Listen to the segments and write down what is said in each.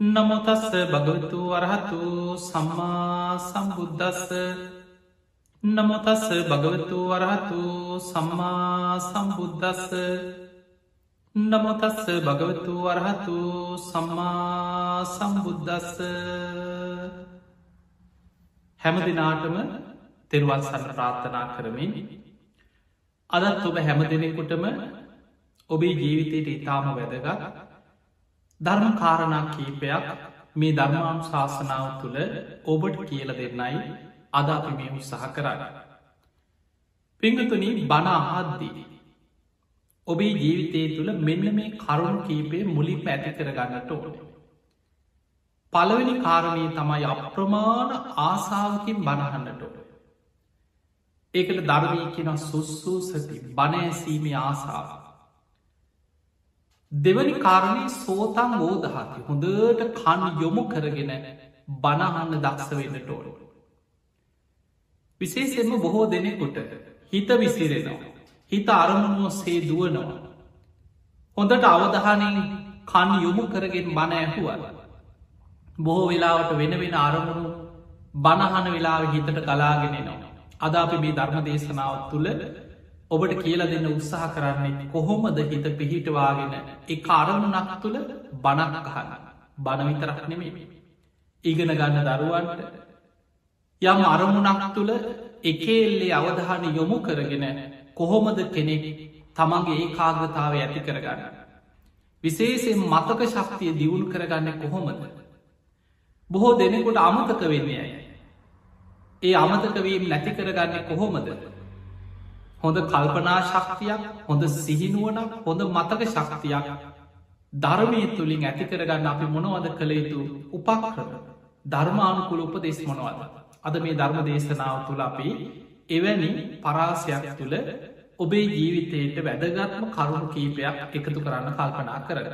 නමුතස්ස භගවතු වරහතු සම්මා සම්බුද්ධස්ස නමුතස්ස භගවතු වරහතු සම්මා සම්බුද්ධස්ස නමුතස්ස භගවතු වරහතු සම්මා සම්බුද්ධස්ස හැම දිනාටම තෙරුවන් සන්න ප්‍රාර්ථනා කරමින් අදත් ඔබ හැම දෙනෙකුටම ඔබේ ජීවිතයට ඉතාම වැදගත් ධර්ම කාරණා කීපයක් මේ ධර්මාම් ශාසනාව තුළ ඔබට කියල දෙන්නයි අද අපි මේ උත්සාහ කරන්න. පිංගතුන බණ අහද්දී. ඔබේ ජීවිතය තුළ මෙන්න මේ කරුණු කීපය මුලි පැති කරගන්නට ඕන. පළවෙනි කාරණය තමයි අප්‍රමාණ ආසාාවකින් බණහන්නට ඕන. ඒකට ධර්මී කෙන සුස්සූ සති බණඇසීමේ ආසාාව. දෙවනි කාරණය සෝතන් ඕෝදහති හොඳට කන් යොමු කරගෙන බණහන්න දක්ෂ වෙන්නට ඕන. විශේෂෙන්ම බොහෝ දෙනෙකුට හිත විසිරෙනවා. හිත අරමුණුව සේ දුවනවා. හොඳට අවධානින් කන් යොමු කරගෙන බණ ඇහුවල. බොහෝ වෙලාවට වෙන වෙන අරමුණු බණහන වෙලාව හිතට කලාගෙනනවා. අද අපි මේ ධර්ම දේශනාව තුළ ඔබට කියල දෙන්න උත්සාහ කරන්නේ කොහොමද හිත පිහිටවාගෙන එක අරමුණක් තුළ බණක් අහන්න බණවිතරක් නෙමේ. ඉගෙන ගන්න දරුවන්ට යම් අරමුණක් තුළ එකෙල්ලේ අවධාන යොමු කරගෙන කොහොමද කෙනෙක් තමන්ගේ ඒ කාග්‍රතාව ඇති කරගන්න. විශේෂෙන් මතක ශක්තිය දියුණු කරගන්න කොහොමද. බොහෝ දෙනෙකුට අමතක වෙන්නේ අය. ඒ අමතකවීම් නැති කරගන්න කොහොමද හොඳ කල්පනා ශක්තියක් හොඳ සිහිනුවනක් හොඳ මතක ශක්තියක් ධර්මය තුළින් ඇති කරගන්න අපි මොනවද කළ යුතු උපක්‍රම ධර්මානුකුල උපදෙස් මොනවද අද මේ ධර්ම දේශනාව තුළ අපි එවැනි පරාසයක් තුළ ඔබේ ජීවිතයට වැදගත්ම කරුණු කීපයක් එකතු කරන්න කල්පනා කරග.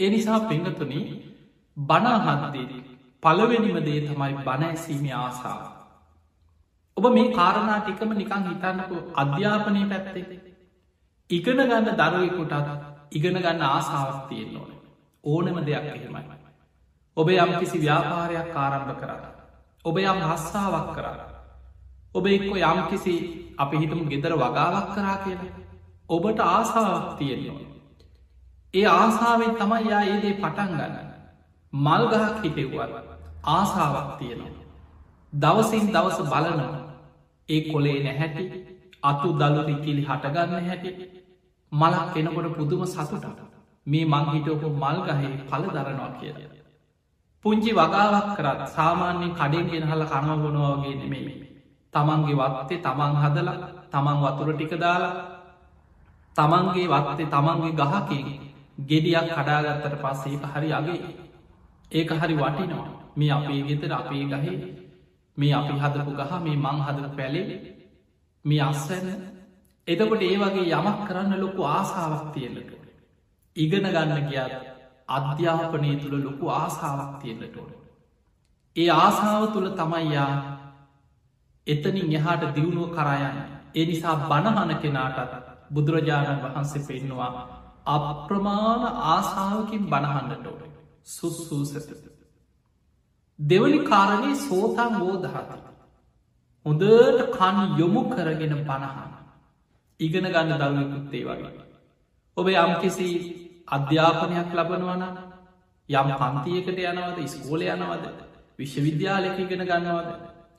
එනිසා පෙංගතුන බනාහන්දේදී පළවෙනිම දේ තමයි බණඇසීම ආසාාව. ඔබ මේ කාරණා ටිකම නිකං හිතන්නකු අධ්‍යාපනය පැත්තේ. ඉගෙන ගන්න දරුවෙකුටත් ඉගෙන ගන්න ආසාාවක් තියෙන් ඕන. ඕනම දෙයක් එහෙමයි. ඔබ යම් කිසි ව්‍යාපාරයක් ආරම්භ කරන්න ඔබ යම් හස්සාාවක් කරන්න ඔබ එක්කො යම් කිසි අපි හිතම ගෙදර වගාවක් කරා කියලා. ඔබට ආසාාවක් තියෙන්නවා ඒ ආසාාවෙන් තමයි යා ඒදේ පටන් ගන්න. මල්ගහක් හිටෙව්වල් ආසාාවක් තියෙනවා. දවසින් දවස බලනවා. ඒ කොලේ නැහැටි අතු දළුරි කිලි හටගන්න හැටි මලක් කෙනකොට පුදුම සතුට මේ මංහිටෝක මල් ගහේ පල දරනවා කිය. පුංචි වගාවක් කරත් සාමාන්‍යෙන් කඩෙන් ගෙනහල කනවගොනවාගේ නෙමෙයි. තමන්ගේ වත්තේ තමන් හදලා තමන් වතුර ටික දාලා තමන්ගේ වත්තේ තමන්ගේ ගහකින් ගෙඩියක් කඩාගත්තට පස්සේ හරි අගේ ඒක හරි වටිනවා මේ අපේ ගෙතර අපේ ගහේ මේ අපි හදපු ගහ මේ මං හදන පැලේ මේ අස්සැන. එතකොට ඒ වගේ යමක් කරන්න ලොකු ආසාාවක් තියෙන්ලට ඉගෙන ගන්න ගියාත් අධ්‍යාපනය තුළ ලොකු ආසාාවක් තියෙන්ලට ඕන. ඒ ආසාාව තුළ තමයියා එතනින් එහාට දියුණුව කරයන්න එනිසා බණහන කෙනාටත් බුදුරජාණන් වහන්සේ පෙන්නවා අප්‍රමාණ ආසාාවකින් බණහන්නට ඕන. සුස්සූසතත දෙවනි කාරණය සෝතන් වෝදහති. හොඳට කන් යොමු කරගෙන පණහන. ඉගෙන ගන්න දරුවකුත්තේ වගේ. ඔබ යම් කිසි අධ්‍යාපනයක් ලබනවන යම් පන්තියකට යනවද ස්කෝල යනවද විශ්වවිද්‍යාලක ඉගෙන ගන්නවද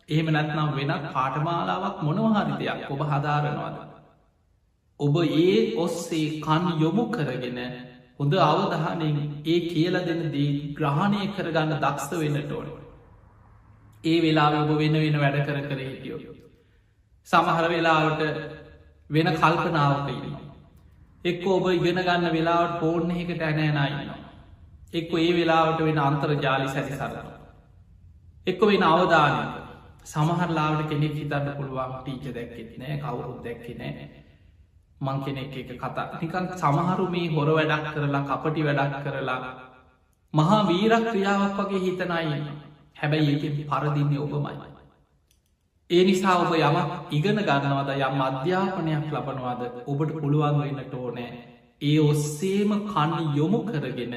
එහෙම නැත්නම් වෙනත් පාටමාලාවක් මොනවහරි දෙයක් ඔබ හදාරනවාද. ඔබ ඒ ඔස්සේ කන් යොමු කරගෙන හොඳ අවධානයෙන් ඒ කියල දෙන දී ග්‍රහණය කරගන්න දක්ෂ වෙන්නට ඕන. ඒ වෙලා ඔබ වෙන වෙන වැඩ කර කර හිටියෝ. සමහර වෙලාවට වෙන කල්පනාවක ඉන්නවා. එක්ක ඔබ ඉගෙන ගන්න වෙලාවට පෝර්ණයකට ඇනෑනයිනවා. එක්ක ඒ වෙලාවට වෙන අන්තර ජාලි සැසි සරනවා. එක්ක වෙන අවධානය සමහරලාවට කෙනෙක් හිතන්න පුළුවන් ටීච දැක්කෙත් නෑ කවුරුත් දැක්කෙ නෑ මං කෙනෙක් එක කතා නිකන් සමහරු මේ හොර වැඩක් කරලා කපටි වැඩක් කරලා මහා වීරක් ක්‍රියාවක් වගේ හිතනයි හැබැයි ඒක පරදින්නේ ඔබමයි. ඒ නිසා ඔබ යම ඉගෙන ගන්නවද යම් අධ්‍යාපනයක් ලබනවාද ඔබට පුළුවන් වෙන්නට ඕනෑ ඒ ඔස්සේම කන්න යොමු කරගෙන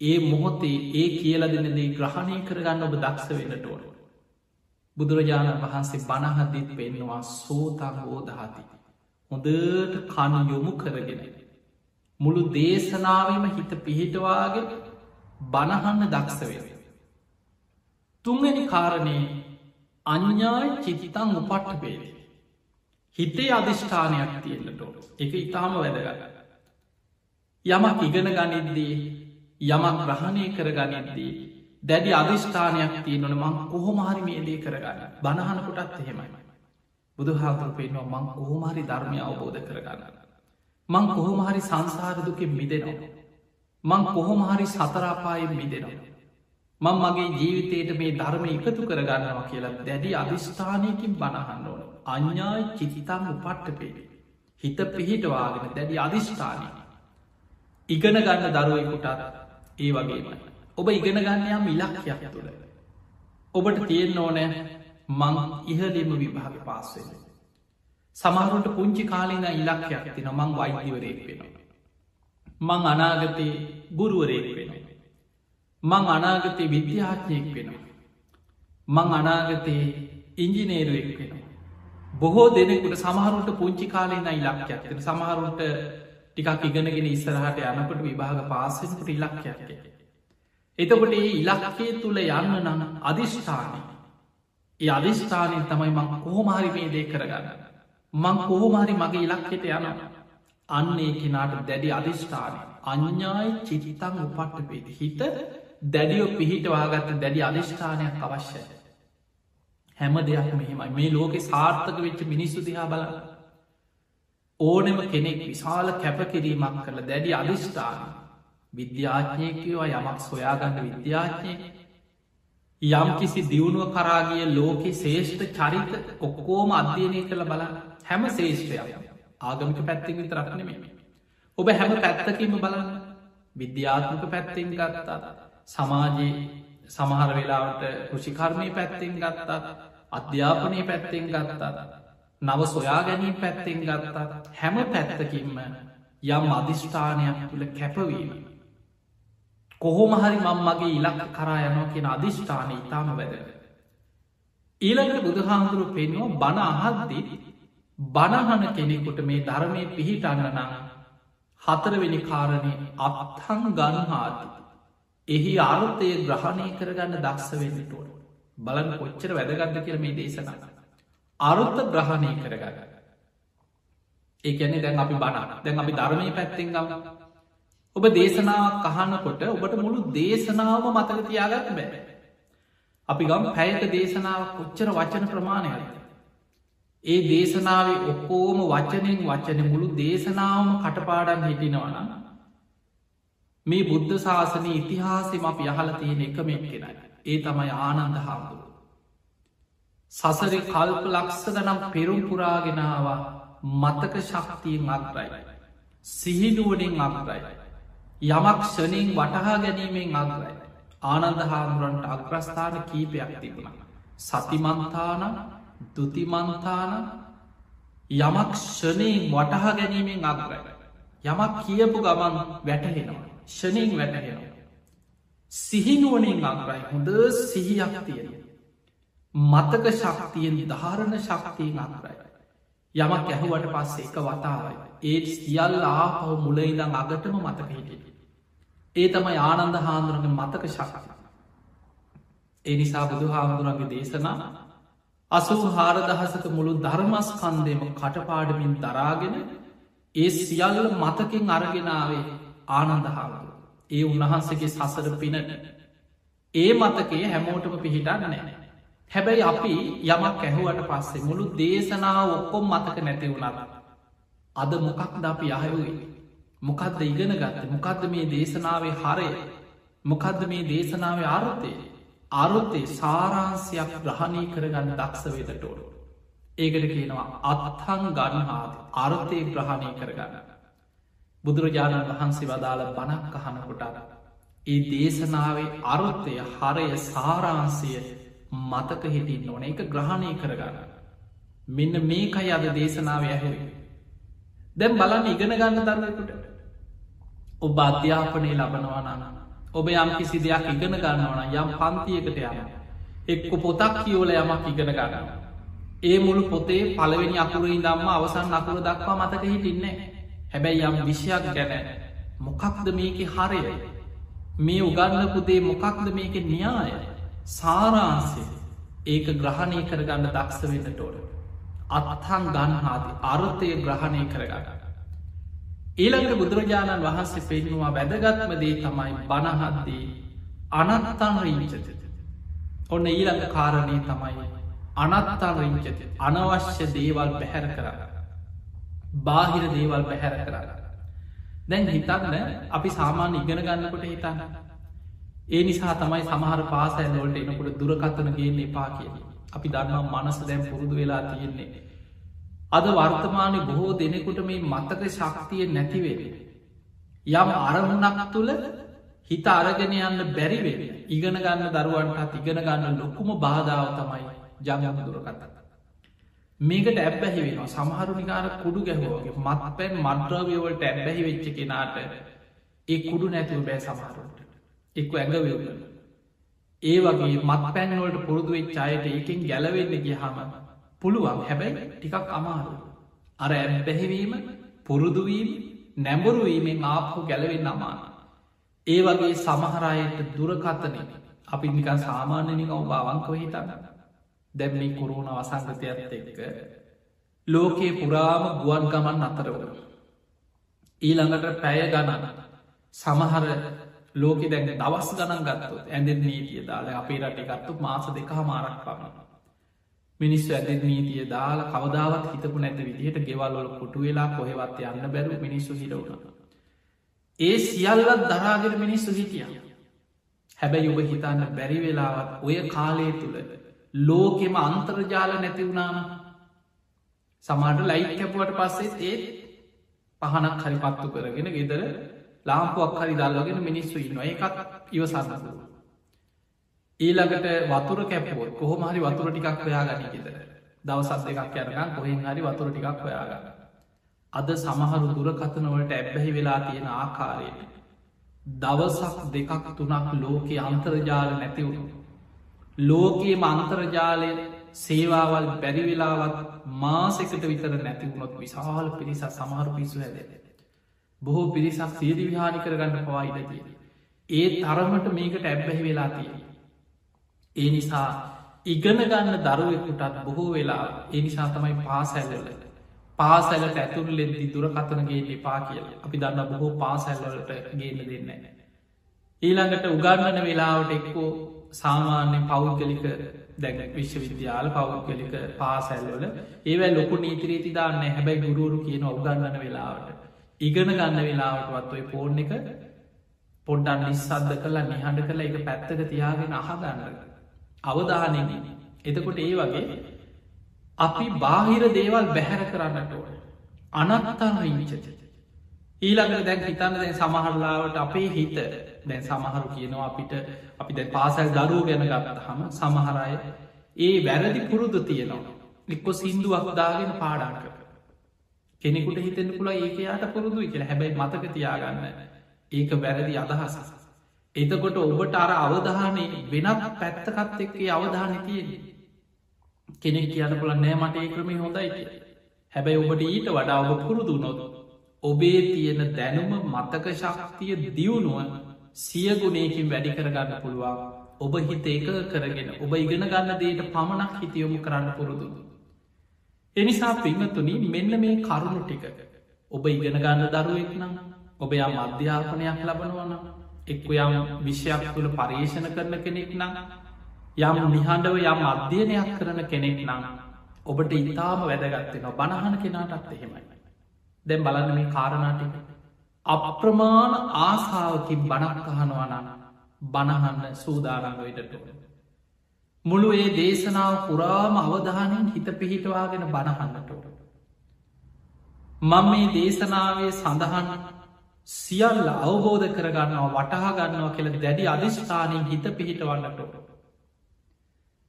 ඒ මොහොතේ ඒ කියල දෙනදේ ග්‍රහණය කරගන්න ඔබ දක්ෂ වෙනට ඕන. බුදුරජාණන් වහන්සේ බණහදිත් පෙන්නවා සෝතං හෝදහති. හොඳට කණ යොමු කරගෙන. මුළු දේශනාවම හිත පිහිටවාගෙන බණහන්න දක්ෂ වෙන. තුන්ගනි කාරණය අඥ්ඥායි චිතිතං උපට්ට පේවේ. හිතේ අධිෂ්ඨානයක් තියෙන්න්නට ඕ එක ඉතාම වැදගන්න. යමක් ඉගෙන ගනිද්දී යමක් ග්‍රහණය කර ගනිද්දී දැඩි අධිෂ්ඨානයක් තියනොන මං කොහොමහරි මේ දේ කරගන්න බණහනකොටත් එහෙමයි. බුදු හාතුර පේනවා මං කොහොමහරි ධර්මය අවබෝධ කරගන්න. මං කොහොමහරි සංසාරදුකෙන් මිදෙනවා. මං කොහොමහරි සතරාපායෙන් මිදෙනවා. මං මගේ ජීවිතයට මේ ධර්ම එකතු කරගන්නවා කියලා දැඩි අධිෂ්ඨානයකින් බණහන්න ඕන අඥ්ඥායි චිතිතං උපට්ට පේේ. හිත පිහිටවාගෙන දැඩි අධිෂ්ඨානය. ඉගෙන ගන්න දරුවෙකුටත් ඒ වගේමයි. ඔබ ඉගෙන ගන්නයම් ඉලක්කයක් තුළ. ඔබට තියෙන්න්න ඕනෑ මං ඉහලිම විභාග පාස්සෙන. සමහරුට පුංචි කාලෙන ඉලක්කයක් තින මං වෛද්‍යවරයෙක් වෙනවා. මං අනාගතයේ ගුරුවරයෙක් වෙනවා. මං අනාගතය විද්‍යාඥයෙක් වෙනවා. මං අනාගතයේ ඉංජිනේරුවෙක් වෙනවා. බොහෝ දෙනෙකුට සමහරුට පුංචි කාලෙන ඉලක්කයක් තින සමහරුට ටිකක් ඉගෙනගෙන ඉස්සරහට යනකට විභාග පාසෙන්කට ඉලක්කයක්. එතකොට ඒ ඉලක්කේ තුළ යන්න නම් අධිෂ්ඨානය. ඒ අධිෂ්ඨානයෙන් තමයි මං කොහොමහරි මේ දේ කරගන්න. මං කොහොමහරි මගේ ඉලක්කෙට යන අන්නේ කෙනාට දැඩි අධිෂ්ඨානය අඥ්ඥායි චිතිතං උපට්ට පේති හිත දැඩියෝ පිහිටවාගත්ත දැඩි අධිෂ්ඨානයක් අවශ්‍යය. හැම දෙයක් මෙහෙමයි. මේ ලෝකෙ සාර්ථක වෙච්ච මිනිස්සු දිහා බලලා ඕනෙම කෙනෙක් විශාල කැපකිරීමක් කරල දැඩි අධිෂ්ඨාන විද්‍යාඥයකවා යමක් සොයාගන්න විද්‍යාඥය යම් කිසි දියුණුව කරාගිය ලෝකෙ ශේෂ්ඨ චරිත ඔක්කෝම අධ්‍යයනය කළ බල හැම ශේෂ්ඨයක් ආගමික පැත්තිෙන් විතරක්න මේ ඔබ හැම පැත්තකින්ම බලන්න විද්‍යාත්මක පැත්තෙන් ගත්තාද සමාජයේ සමහර වෙලාවට කෘෂිකර්මය පැත්තෙන් ගත්තාද අධ්‍යාපනය පැත්තෙන් ගත්තාද නව සොයා ගැනීම පැත්තෙන් ගත්තා හැම පැත්තකින්ම යම් අධිෂ්ඨානයක් තුළ කැපවීම. කොහොම හරි මං මගේ ඉලක්ක කරා යනවා කියෙන අධිෂ්ඨාන ඉතාම වැද. ඊළඟට බුදුහාමුදුරු පෙන්වා බණ අහද්දී බණහන කෙනෙකුට මේ ධර්මය පිහිටන්න නම් හතරවෙනි කාරණය අපහන් ගන්හාති. එහි අරුත්තය ග්‍රහණය කරගන්න දක්ෂ වෙන්නටුවට බලන්න කොච්චර වැදගත්ද කියර මේ දේශනන්න. අරුත්ත ග්‍රහණය කරගන්න. ඒකැනෙ දැන් අපි බණ දැන් අපි ධර්මය පැත්තෙන් ගම ඔබ දේශනාවක් කහන්නකොට ඔබට මුළු දේශනාව මතක තියාගන්න බැ. අපි ගම් පැයට දේශනාව කොච්චර වචන ප්‍රමාණයද. ඒ දේශනාව ඔක්කෝම වචනෙන් වචන මුළු දේශනාවම කටපාඩන් හිටිනවන. මේ බුද්ධ ශාසනය ඉතිහාසම අප යහල තියෙන එකම එක්කෙනයි. ඒ තමයි ආනන්ද හාමුදුරු. සසරි කල්ප ලක්ෂද නම් පෙරුම් පුරාගෙනවා මතක ශක්තියෙන් අග්‍රයි. සිහිනුවනින් අග්‍රයි. යමක් ෂනින් වටහා ගැනීමෙන් අග්‍රයි. ආනන්ද හාමුරන්ට අග්‍රස්ථාන කීපයක් තිබුණ. සතිමන්තාන දුතිමන්තාන යමක් ෂනයෙන් වටහා ගැනීමෙන් අග්‍රයි. යමක් කියපු ගමන් වැටහෙනවා. ෂනින් වැටහෙනවා. සිහිනුවනින් අග්‍රයි හොඳ සිහියක් තියෙනවා. මතක ශක්තියෙන් ධාරණ ශක්තියෙන් අතරයි. යමක් ඇහුවට පස්සේ එක වතාවයි. ඒත් සියල් ආපව මුලයිදං අගටම මතක හිටිය. ඒ තමයි ආනන්ද හාන්දුරගේ මතක ශක්ති. ඒ නිසා බුදු හාමුදුරන්ගේ දේශනා අසූ හාරදහසක මුළු ධර්මස්කන්දයම කටපාඩමින් දරාගෙන ඒ සියල්ල මතකින් අරගෙනාවේ ආනන්ද හාමුදුර. ඒ උන්වහන්සගේ සසර පිනට ඒ මතකේ හැමෝටම පිහිටන්න නෑ. හැබැයි අපි යමක් ඇහුවට පස්සේ මුළු දේශනාව ඔක්කොම් මතක නැති වුණත්. අද මොකක්ද අපි අහයුයි. මොකක්ද ඉගෙන ගත්ත මොකක්ද මේ දේශනාවේ හරය මොකක්ද මේ දේශනාව ආරත්තය අරුත්තේ සාරාන්සයක් ග්‍රහණය කරගන්න දක්ෂ වෙදටෝඩ. ඒකට කියනවා අත්හන් ගණහාද අරුත්තය ග්‍රහණය කරගන්න. බුදුරජාණන් වහන්සේ වදාළ බණක් අහනකොටට. ඒ දේශනාවේ අරුත්තය හරය සාරාන්සය මතක හිටින් ඕන එක ග්‍රහණය කරගන්න. මෙන්න මේකයි අද දේශනාව ඇහුයි. දැම් බලන්න ඉගෙන ගන්න දන්නකුට ඔබ අධ්‍යාපනය ලබනවා නන ඔබ යම් කිසි දෙයක් ඉගෙන ගන්නවන යම් පන්තියකට යන එක්ක පොතක් කියෝල යමක් ඉගෙන ගන්න ඒ මුළු පොතේ පළවෙනි අකුරයි දම්ම අවසන් අකුර දක්වා මතක හිටින්නේ හැබැයි යම් විෂයක් ගැන මොකක්ද මේක හරය? මේ උගන්නපුදේ මොකක්ද මේක න්‍යාය? සාරාන්සේ ඒක ග්‍රහණය කරගන්න දක්ෂ වෙන්නට ඕට අත්හන් ගන්හාති අර්ථය ග්‍රහණය කරගන්න. ඊළඟට බුදුරජාණන් වහන්සේ පෙන්නවා වැදගත්ම දේ තමයි බණහද්දී අනත්තන් රීංචත. ඔන්න ඊළඟ කාරණය තමයි අනත්තන් රිංචති. අනවශ්‍ය දේවල් පැහැර කර බාහිර දේවල් පැහැර කර දැන් හිතන්න අපි සාමාන්‍ය ඉගෙන ගන්නකොට හිතන්න. ඒ නිසා තමයි සමහර පාසැල්ලෝට එනකොට දුරකත්තන ගේන්න එපා කිය අපි දන්නම් මනස දැම් පුරුදු වෙලා තියෙන්නේ අද වර්තමානය බොහෝ දෙනෙකුට මේ මතක ශක්තිය නැතිවේ. යම් අරමුණක් තුළ හිත අරගෙන යන්න බැරිවෙන ඉගෙන ගන්න දරුවන්ටත් ඉගෙන ගන්න ලොකුම බාධාව තමයි ජංගම දුරකත්ත. මේකට ඇබ්බැහි වෙනවා සමහරු නිකාර කුඩු ගැහෝගේ මත් පැන් මන්ත්‍රවයවලට ඇබ්බැහි වෙච්ච කෙනාට ඒ කුඩු නැතිව බෑ සමහරුන්ට එක්ක ඇඟවයගල. ඒ වගේ මත් පැන්වලට පුරුදුවෙක් චායට ඒකින් ගැලවෙන්න ගියහම පුළුවන් හැබැයි ටිකක් අමාරු. අර ඇබැහිවීම පුරුදුවීම නැඹුරුවීමෙන් ආපහු ගැලවෙන්න අමාන. ඒ වගේ සමහරයට දුරකතනය අපි නිකන් සාමාන්‍යනික ඔබ අවංකව හිතන්න. දැම් මේ කොරුණ වසංගතයක්ත් එක්ක ලෝකයේ පුරාම ගුවන් ගමන් අතරවල. ඊළඟට පැය ගණන සමහර ලෝක දැන් දවස් ගණන් ගත්තු ඇඳෙන් නීතිය දාලා අපේ රට ගත්තු මාස දෙක මාරක් පමණ. මිනිස්සු ඇදෙන් නීතිය දාලා කවදාවත් හිතපු නැත විදිහට ගෙවල්වල කොටු වෙලා කොහෙවත් යන්න බැරු මිනිස්සු හිරවුණ. ඒ සියල්ලත් දරාගෙන මිනිස්සු හිටිය. හැබැයි ඔබ හිතන්න බැරි වෙලාවත් ඔය කාලය තුළ ලෝකෙම අන්තර්ජාල නැති වුණාම සමාට ලයි් කැපුවට පස්සේ ඒත් පහනක් හරි පත්තු කරගෙන ගෙදර ලාම්පුවක් හරි දල්ලගෙන මිනිස්සු ඉන්න එකත් ඉවසන්නතුව. ඊළඟට වතුර කැපුවොත් කොහොම හරි වතුර ටිකක් ඔයා ගනි ගෙදර දවසත් දෙකක් යනකම් කොහෙන් හරි වතුර ටිකක් ඔයාගන්න. අද සමහරු දුරකතනවලට ඇබ්බැහි වෙලා තියෙන ආකාරයට. දවසක් දෙකක් තුනක් ලෝකයේ අන්තර්ජාල නැතිවුණු. ලෝකයේ මන්තර්ජාලය සේවාවල් බැරිවෙලාවත් මාසෙකට විතර නැතිවුණොත් විශාල පිරිසක් සමහරු පිස්සු ඇද. බොහෝ පිරිසක් සේදි විහානි කරගන්න පවායිඩතිය. ඒ තරමට මේකට ඇබ්බැහි වෙලා තිය. ඒ නිසා ඉගෙන ගන්න දරුවෙකුටත් බොහෝ වෙලා ඒ නිසා තමයි පාසැල්ලට පාසැලට ඇතුරලෙදදි දුරකතනගේ එපා කියලා අපි දන්න බොහෝ පාසැල්ලට ගේන්න දෙන්න. ඊළඟට උගන්නන වෙලාවට එක්කෝ සාමාන්‍ය පෞද්ගලික දැන විශ්වවිද්‍යාල පෞද්ගලික පාසැල්වල ඒවැ ලොකු නීතිරීති දාන්න හැබැයි ගුරුවරු කියන උගන්නන වෙලාවට. ඉගෙන ගන්න වෙලාවටවත් ඔය පෝර්ණ එක පොඩ්ඩන් නිස්සද්ධ කලා නිහඬ කළ එක පැත්තක තියාගෙන අහගන්න. අවධානයන එතකොට ඒ වගේ අපි බාහිර දේවල් බැහැර කරන්නට ඕන. අනත්තන් ඉංචති. ඊළඟ දැන් හිතන්න දැන් සමහරලාවට අපේ හිත දැන් සමහරු කියනවා අපිට අපි දැ පාසැල් දරුව ගැන ගත්ත හම සමහරය ඒ වැරදි පුරුදු තියෙනවා. එක්කො සිින්දුවක් දාගෙන පාඩාක. කෙනෙකුට හිතෙන පුළ ඒකයාට පුරුදු කියල හැබැයි මතක තියාගන්න ඒක වැරදි අදහස. එතකොට ඔබට අර අවධානය වෙනත් පැත්තකත් එක්කේ අවධානය තියෙන්නේ. කෙනෙක් කියන්න පුළ නෑ මට ඒ ක්‍රමේ හොඳයි කිය. හැබැයි ඔබට ඊට වඩා ඔබ පුරුදු නොද. ඔබේ තියෙන දැනුම මතක ශක්තිය දියුණුව සියගුණයකින් වැඩි කරගන්න පුළුවන්. ඔබ හිත ඒක කරගෙන ඔබ ඉගෙන ගන්න දේට පමණක් හිතියොමු කරන්න පුරුදු. එනිසා පිංහතුනි මෙන්න මේ කරුණු ටික. ඔබ ඉගෙන ගන්න දරුවෙක් නම් ඔබ යම් අධ්‍යාපනයක් ලබනවන එක්ක යම් විශ්යක් තුළ පර්යේෂණ කරන කෙනෙක් නම් යම් නිහඬව යම් අධ්‍යයනයක් කරන කෙනෙක් නම් ඔබට ඉතාම වැදගත්වෙන බණහන කෙනාටත් එහෙමයි. දැම් බලන්න මේ කාරණාටික. අප්‍රමාණ ආසාාවකින් බණක් අහනවනන බණහන්න සූදාරංගවටට. මුළු ඒ දේශනාව පුරාම අවධානයෙන් හිත පිහිටවාගෙන බණහන්නට. මං මේ දේශනාවේ සඳහන් සියල්ල අවබෝධ කරගන්නවා වටහා ගන්නවා කියල දැඩි අධිෂ්ඨානින් හිත පිහිටවන්නට.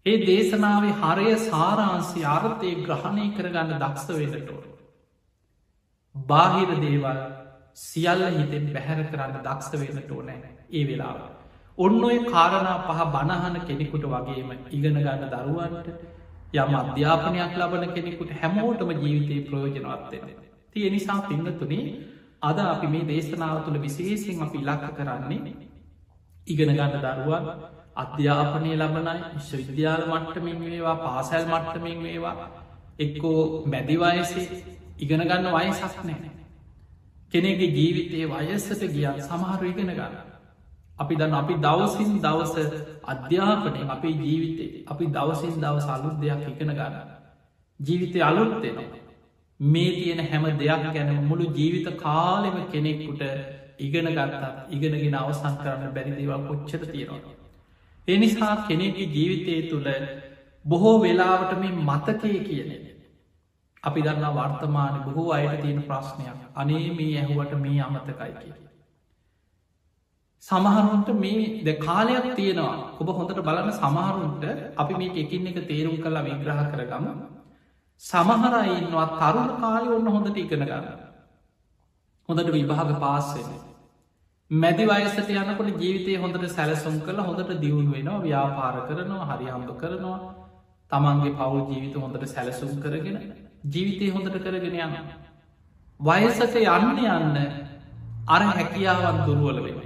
ඒ දේශනාවේ හරය සාරාන්සි අර්ථය ග්‍රහණය කරගන්න දක්ෂ වෙනටෝට. බාහිර දේවල් සියල්ල හිතෙන් බැහැර කරන්න දක්ෂ වෙනට ඕනෑ. ඒ වෙලාව. ඔන්න ඔය කාරණා පහ බණහන කෙනෙකුට වගේම ඉගෙන ගන්න දරුවන්ට යම් අධ්‍යාපනයක් ලබන කෙනෙකුට හැමෝටම ජීවිතයේ ප්‍රයෝජනවත්වෙන. තිය නිසා පින්නතුනේ අද අපි මේ දේශනාව තුළ විශේසිෙන් අපි ඉලක්ක කරන්නේ ඉගෙන ගන්න දරුවන් අධ්‍යාපනය ලබනයි විශ්වවිද්‍යාල මට්ටමින් වේවා පාසැල් මට්ටමින් වේවා එක්කෝ මැදිවයසේ ඉගෙන ගන්න වයසක් නෑ. කෙනෙගේ ජීවිතයේ වයස්සට ගිය සමහරු ඉගෙන ගන්න. අපි දන්න අපි දවසින් දවස අධ්‍යාපනය අපේ ජීවිතේ අපි දවසින් දවස අලුත් දෙයක් ඉගෙන ගන්න. ජීවිතය අලුත්වෙනවා. මේ තියෙන හැම දෙයක් ගැන මුළු ජීවිත කාලෙම කෙනෙක්කුට ඉගෙන ගත්තත් ඉගෙනගෙන අවසං කරන්න බැරිදිවා කොච්චර තියෙනවා. එනිසා කෙනෙගේ ජීවිතය තුළ බොහෝ වෙලාවට මේ මතකය කියනෙ. අපි දන්න වර්තමාන බොහෝ අයට තියෙන ප්‍රශ්නයක් අනේ මේ ඇහුවට මේ අමතකයි කිය. සමහරුන්ට මේ ද කාලයක් තියෙනවා ඔබ හොඳට බලන්න සමහරුන්ට අපි මේ එකින් එක තේරුම් කලා විග්‍රහ කරගම සමහරයින්නවා තරුණ කාලි ඔන්න හොඳට ඉගෙන ගන්න. හොඳට විභාග පාස්සෙන. මැදි වයසට යනකොට ජීවිතය හොඳට සැලසුම් කළ හොඳට දියුණු වෙනවා ව්‍යාපාර කරනවා හරි හම්බ කරනවා තමන්ගේ පවුල් ජීවිත හොඳට සැලසුම් කරගෙන ජීවිතය හොඳට කරගෙන යන. වයසට යන්න යන්න අර හැකියාවන් දුරුවල වෙන.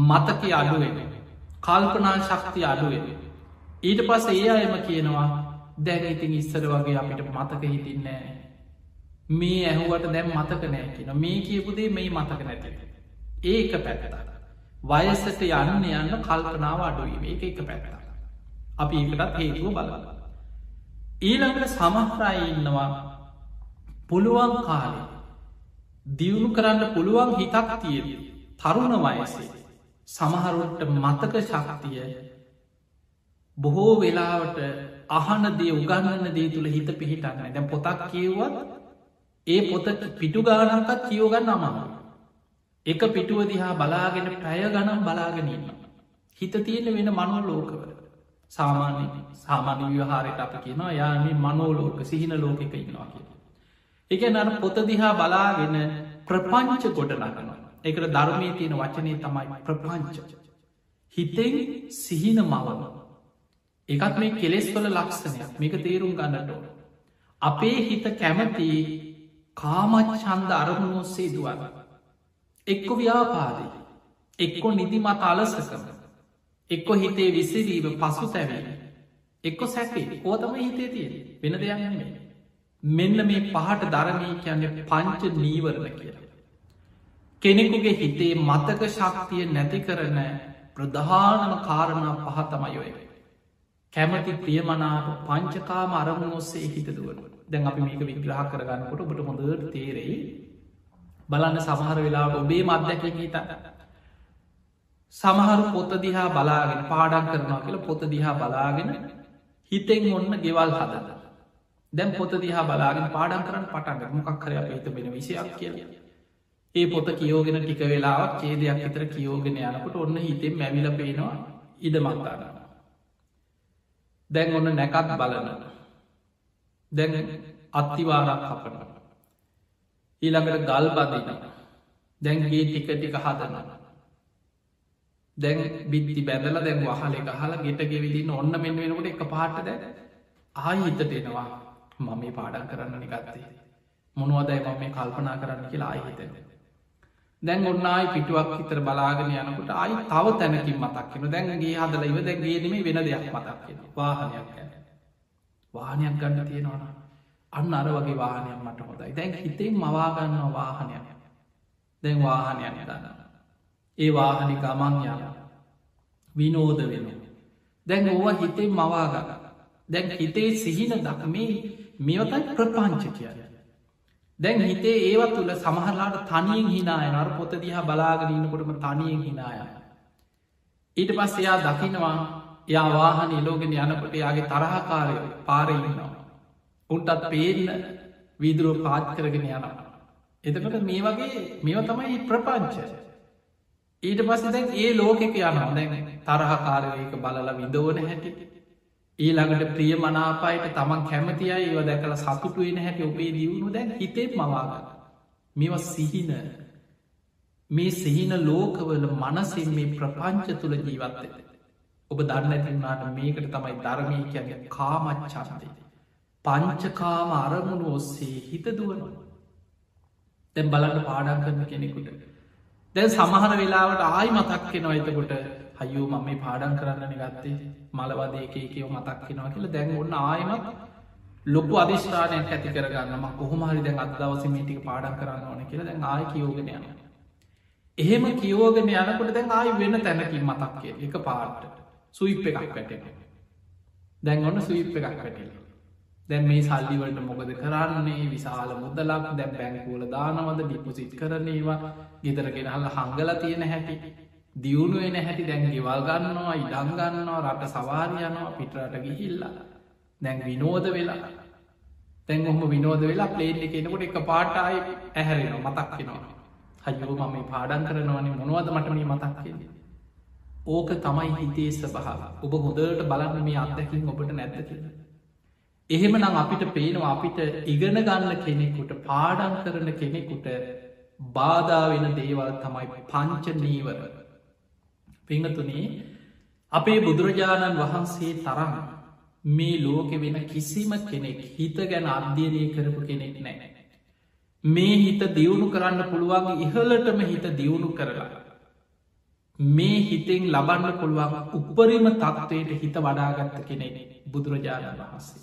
මතක අඩුවෙන. කල්පනා ශක්ති අඩුවෙන. ඊට පස ඒ අයම කියනවා දැන ඉතින් ඉස්සර වගේ අපිට මතක හිටින්නෑ. මේ ඇහුවට දැම් මතක නෑ කියන මේ කියපුදේ මේ මතක නැති. ඒක පැත්තට. වයසට යන්න යන්න කල්පනාව අඩුවීම ඒක එක පැත්ත. අපි ඒකටත් හේතුව බලලා. ඊළඟට සමහරයි ඉන්නවා පුළුවන් කාලය දියුණු කරන්න පුළුවන් හිතක් තියෙන තරුණ වයසේ සමහරුන්ට මතක ශක්තිය බොහෝ වෙලාවට අහන දේ උගන්නන්න දේ තුළ හිත පිහිටන්න දැ පොතක් කියවත් ඒ පොත පිටු ගානකත් කියෝගන්න අමාරු එක පිටුව දිහා බලාගෙන පැය ගනම් බලාගෙනන්න හිත තියෙන වෙන මනෝ ලෝකවල සාමාන්‍ය සාමාන්‍ය විවහාරයට අප කියනවා යාම මනෝලෝක සිහින ලෝකක ඉන්නවා කිය. එක නර පොත දිහා බලාගෙන ප්‍රපංච ගොඩ නගනවා. එකට ධර්මය තියෙන වචනය තමයි ප්‍රපංච. හිතෙන් සිහින මවන. එකත් මේ කෙලෙස් වල ලක්ෂණයක් මේක තේරුම් ගන්නට ඕන. අපේ හිත කැමති කාමත් චන්ද අරමුණ ඔස්සේ දුවන්න. එක්කො ව්‍යාපාදී. එක්කො නිදිමත් අලසකම. එක්කො හිතේ විසිරීම පසු තැවීම. එක්කො සැකේ ඕතම හිතේ තියෙන වෙන දෙයක් නෙමේ. මෙන්න මේ පහට දරණී කියන්නේ පංච නීවරණ කියලා. කෙනෙකුගේ හිතේ මතක ශක්තිය නැති කරන ප්‍රධානම කාරණා පහතමයොය. කැමති ප්‍රියමනාප පංචකාම අරමුණ ඔස්සේ හිත දුවන. දැන් අපි මේක විග්‍රහ කරගන්නකොට ඔබට හොඳට තේරෙයි. බලන්න සමහර වෙලාට ඔබේ මධ්‍යකින් හිත සමහරු පොත දිහා බලාගෙන පාඩක් කරනවා කියල පොත දිහා බලාගෙන හිතෙන් ඔන්න ගෙවල් හදන්න දැම් පොත දිහා බලාගෙන පාඩන් කරන්න පටන්ග මොකක් කර හිත වෙන විසියක් කිය ඒ පොත කියෝගෙන ටික වෙලාවක් චේදයක් විතර කියෝගෙන යනකොට ඔන්න හිතෙන් මැවිල පේනවා ඉඩ මත්තාන්න දැන් ඔන්න නැකත් බලන. දැන් අත්තිවාරක් කපන ඊළඟට ගල් බදින. දැන්ගේ ටික ටික හදනවා දැන් බිත්ති බැදල දැන් වහල එක හලා ගෙට ගෙවිදින්න ඔන්න මෙන් වෙනකට එක පාට දැ ආය හිතට එනවා. මම මේ පාඩන් කරන්න නිගත්තේ මොනුවදයි මම මේ කල්පනා කරන්න කියලා ආහිතද දැන් ඔන්නයි පිටුවක් හිතර බලාගෙන යනකට අයි තව තැනකින් මතක්කෙන දැන්ගේ හදල ඉව දැන්ගේදීම වෙන දෙයක් මතක්කෙන වාහනයක් ගැන වාහනයක් ගන්න තියෙනවා අන්න අර වගේ වාහනයක් මට හොදයි දැන් හිතෙන් මවාගන්න වාහනයක්. දැන් වාහනයක් දන්න ඒ වාහනි ගමන් යන විනෝද වෙන දැන් ඕව හිතේ මවාගන්න දැන් හිතේ සිහින දකමේ මේවතයි ප්‍රපංච කියන්න. දැන් හිතේ ඒවත් තුළ සමහරලාට තනියෙන් හිනාය නර පොත දිහා බලාගෙනන්නකොටම තනියෙන් හිනාය. ඊට පස් එයා දකිනවා යා වාහන ඉලෝගෙන යනකොට යාගේ තරහකාරය පාරඉන්නවා. උන්ටත් පේන්න වීදුරුව පාත් කරගෙන යනවා. එතකට මේ වගේ මේව තමයි ප්‍රපංච. ඊට පස්ස දැන් ඒ ලෝකෙක යනවා දැන් තරහකාරයක බලල විදෝන හැටි ඊළඟට ප්‍රිය මනාපායට තමන් කැමති අය ඒව දැකල සතුටුවෙන හැටි ඔබේ දියුණු දැන් හිතේ මවාගන්න. මෙව සිහින. මේ සිහින ලෝකවල මනසින් මේ ප්‍රපංච තුළ ජීවත්තය ඔබ දන්න ඇතිවුණට මේකට තමයි ධර්මය කියන්න කාමච්චාන්තය පංචකාම අරමුණු ඔස්සේ හිත දුවනවා. දැන් බලන්න පාඩන් කරන කෙනෙකුට. දැන් සමහර වෙලාවට ආයි මතක්කෙනවා එතකොට හයෝ මම මේ පාඩන් කරන්න ගත්තේ මලවදේකේකව මතක්කෙනවා කියලා. දැන් ඔන්න ආයමත් ලොකු අධිශ්ානයක් ඇති කරගන්නම කොහොමහරි දැන් අදවසමටික පාඩන් කරන්න ඕන කියලා දැන් ආය කියෝගෙන යන එහෙම කියෝගෙන යනකොට දැන් ආයි වෙන තැනකින් මතක්කේ එක පාට්ට සුයිප් එකක් වැටෙන දැන් ඔන්න සුයිප් එකක් වැටෙන දැන් මේ සල්ලිවලට මොකද කරන්නේ? විශාල මුදලක්. දැන් බැංකූල දානවද? ඩිපොසිට් කරනේවා ගෙදරගෙනහල හංගල තියෙන හැටි. දියුණුවෙන හැටි දැන් ගෙවල් ගන්නවා ඉඩං ගන්නවා රට සවාරයනවා පිටරට ගිහිල්ලා. දැන් විනෝද වෙලා. තැන් ඔහම විනෝද වෙලා පලේන් එක එනකොට එක පාටයි ඇහැරෙනවා මතක්කෙනවා හජෝ මම මේ පාඩන් කරනවනේ. මොනවද මට මේ මතක්කෙන්නේ ඕක තමයි හිතේ ස්භාව ඔබ හොදට බලන්න මේ අත්දැකින් ඔබට නැත්ත කියලා. එහෙම නම් අපිට පේනවා අපිට ඉගෙන ගන්න කෙනෙකුට පාඩන් කරන කෙනෙකුට බාධා වෙන දේවල් තමයි පංච නීවර පිංහතුනේ අපේ බුදුරජාණන් වහන්සේ තරම් මේ ලෝකෙ වෙන කිසිම කෙනෙක් හිත ගැන අධ්‍යනය කරපු කෙනෙක් නෑ. මේ හිත දියුණු කරන්න පුළුවන් ඉහලටම හිත දියුණු කරලා. මේ හිතෙන් ලබන්න පුළුවන් උපරිම තත්ත්වයට හිත වඩාගත්ත කෙනෙ බුදුරජාණන් වහන්සේ.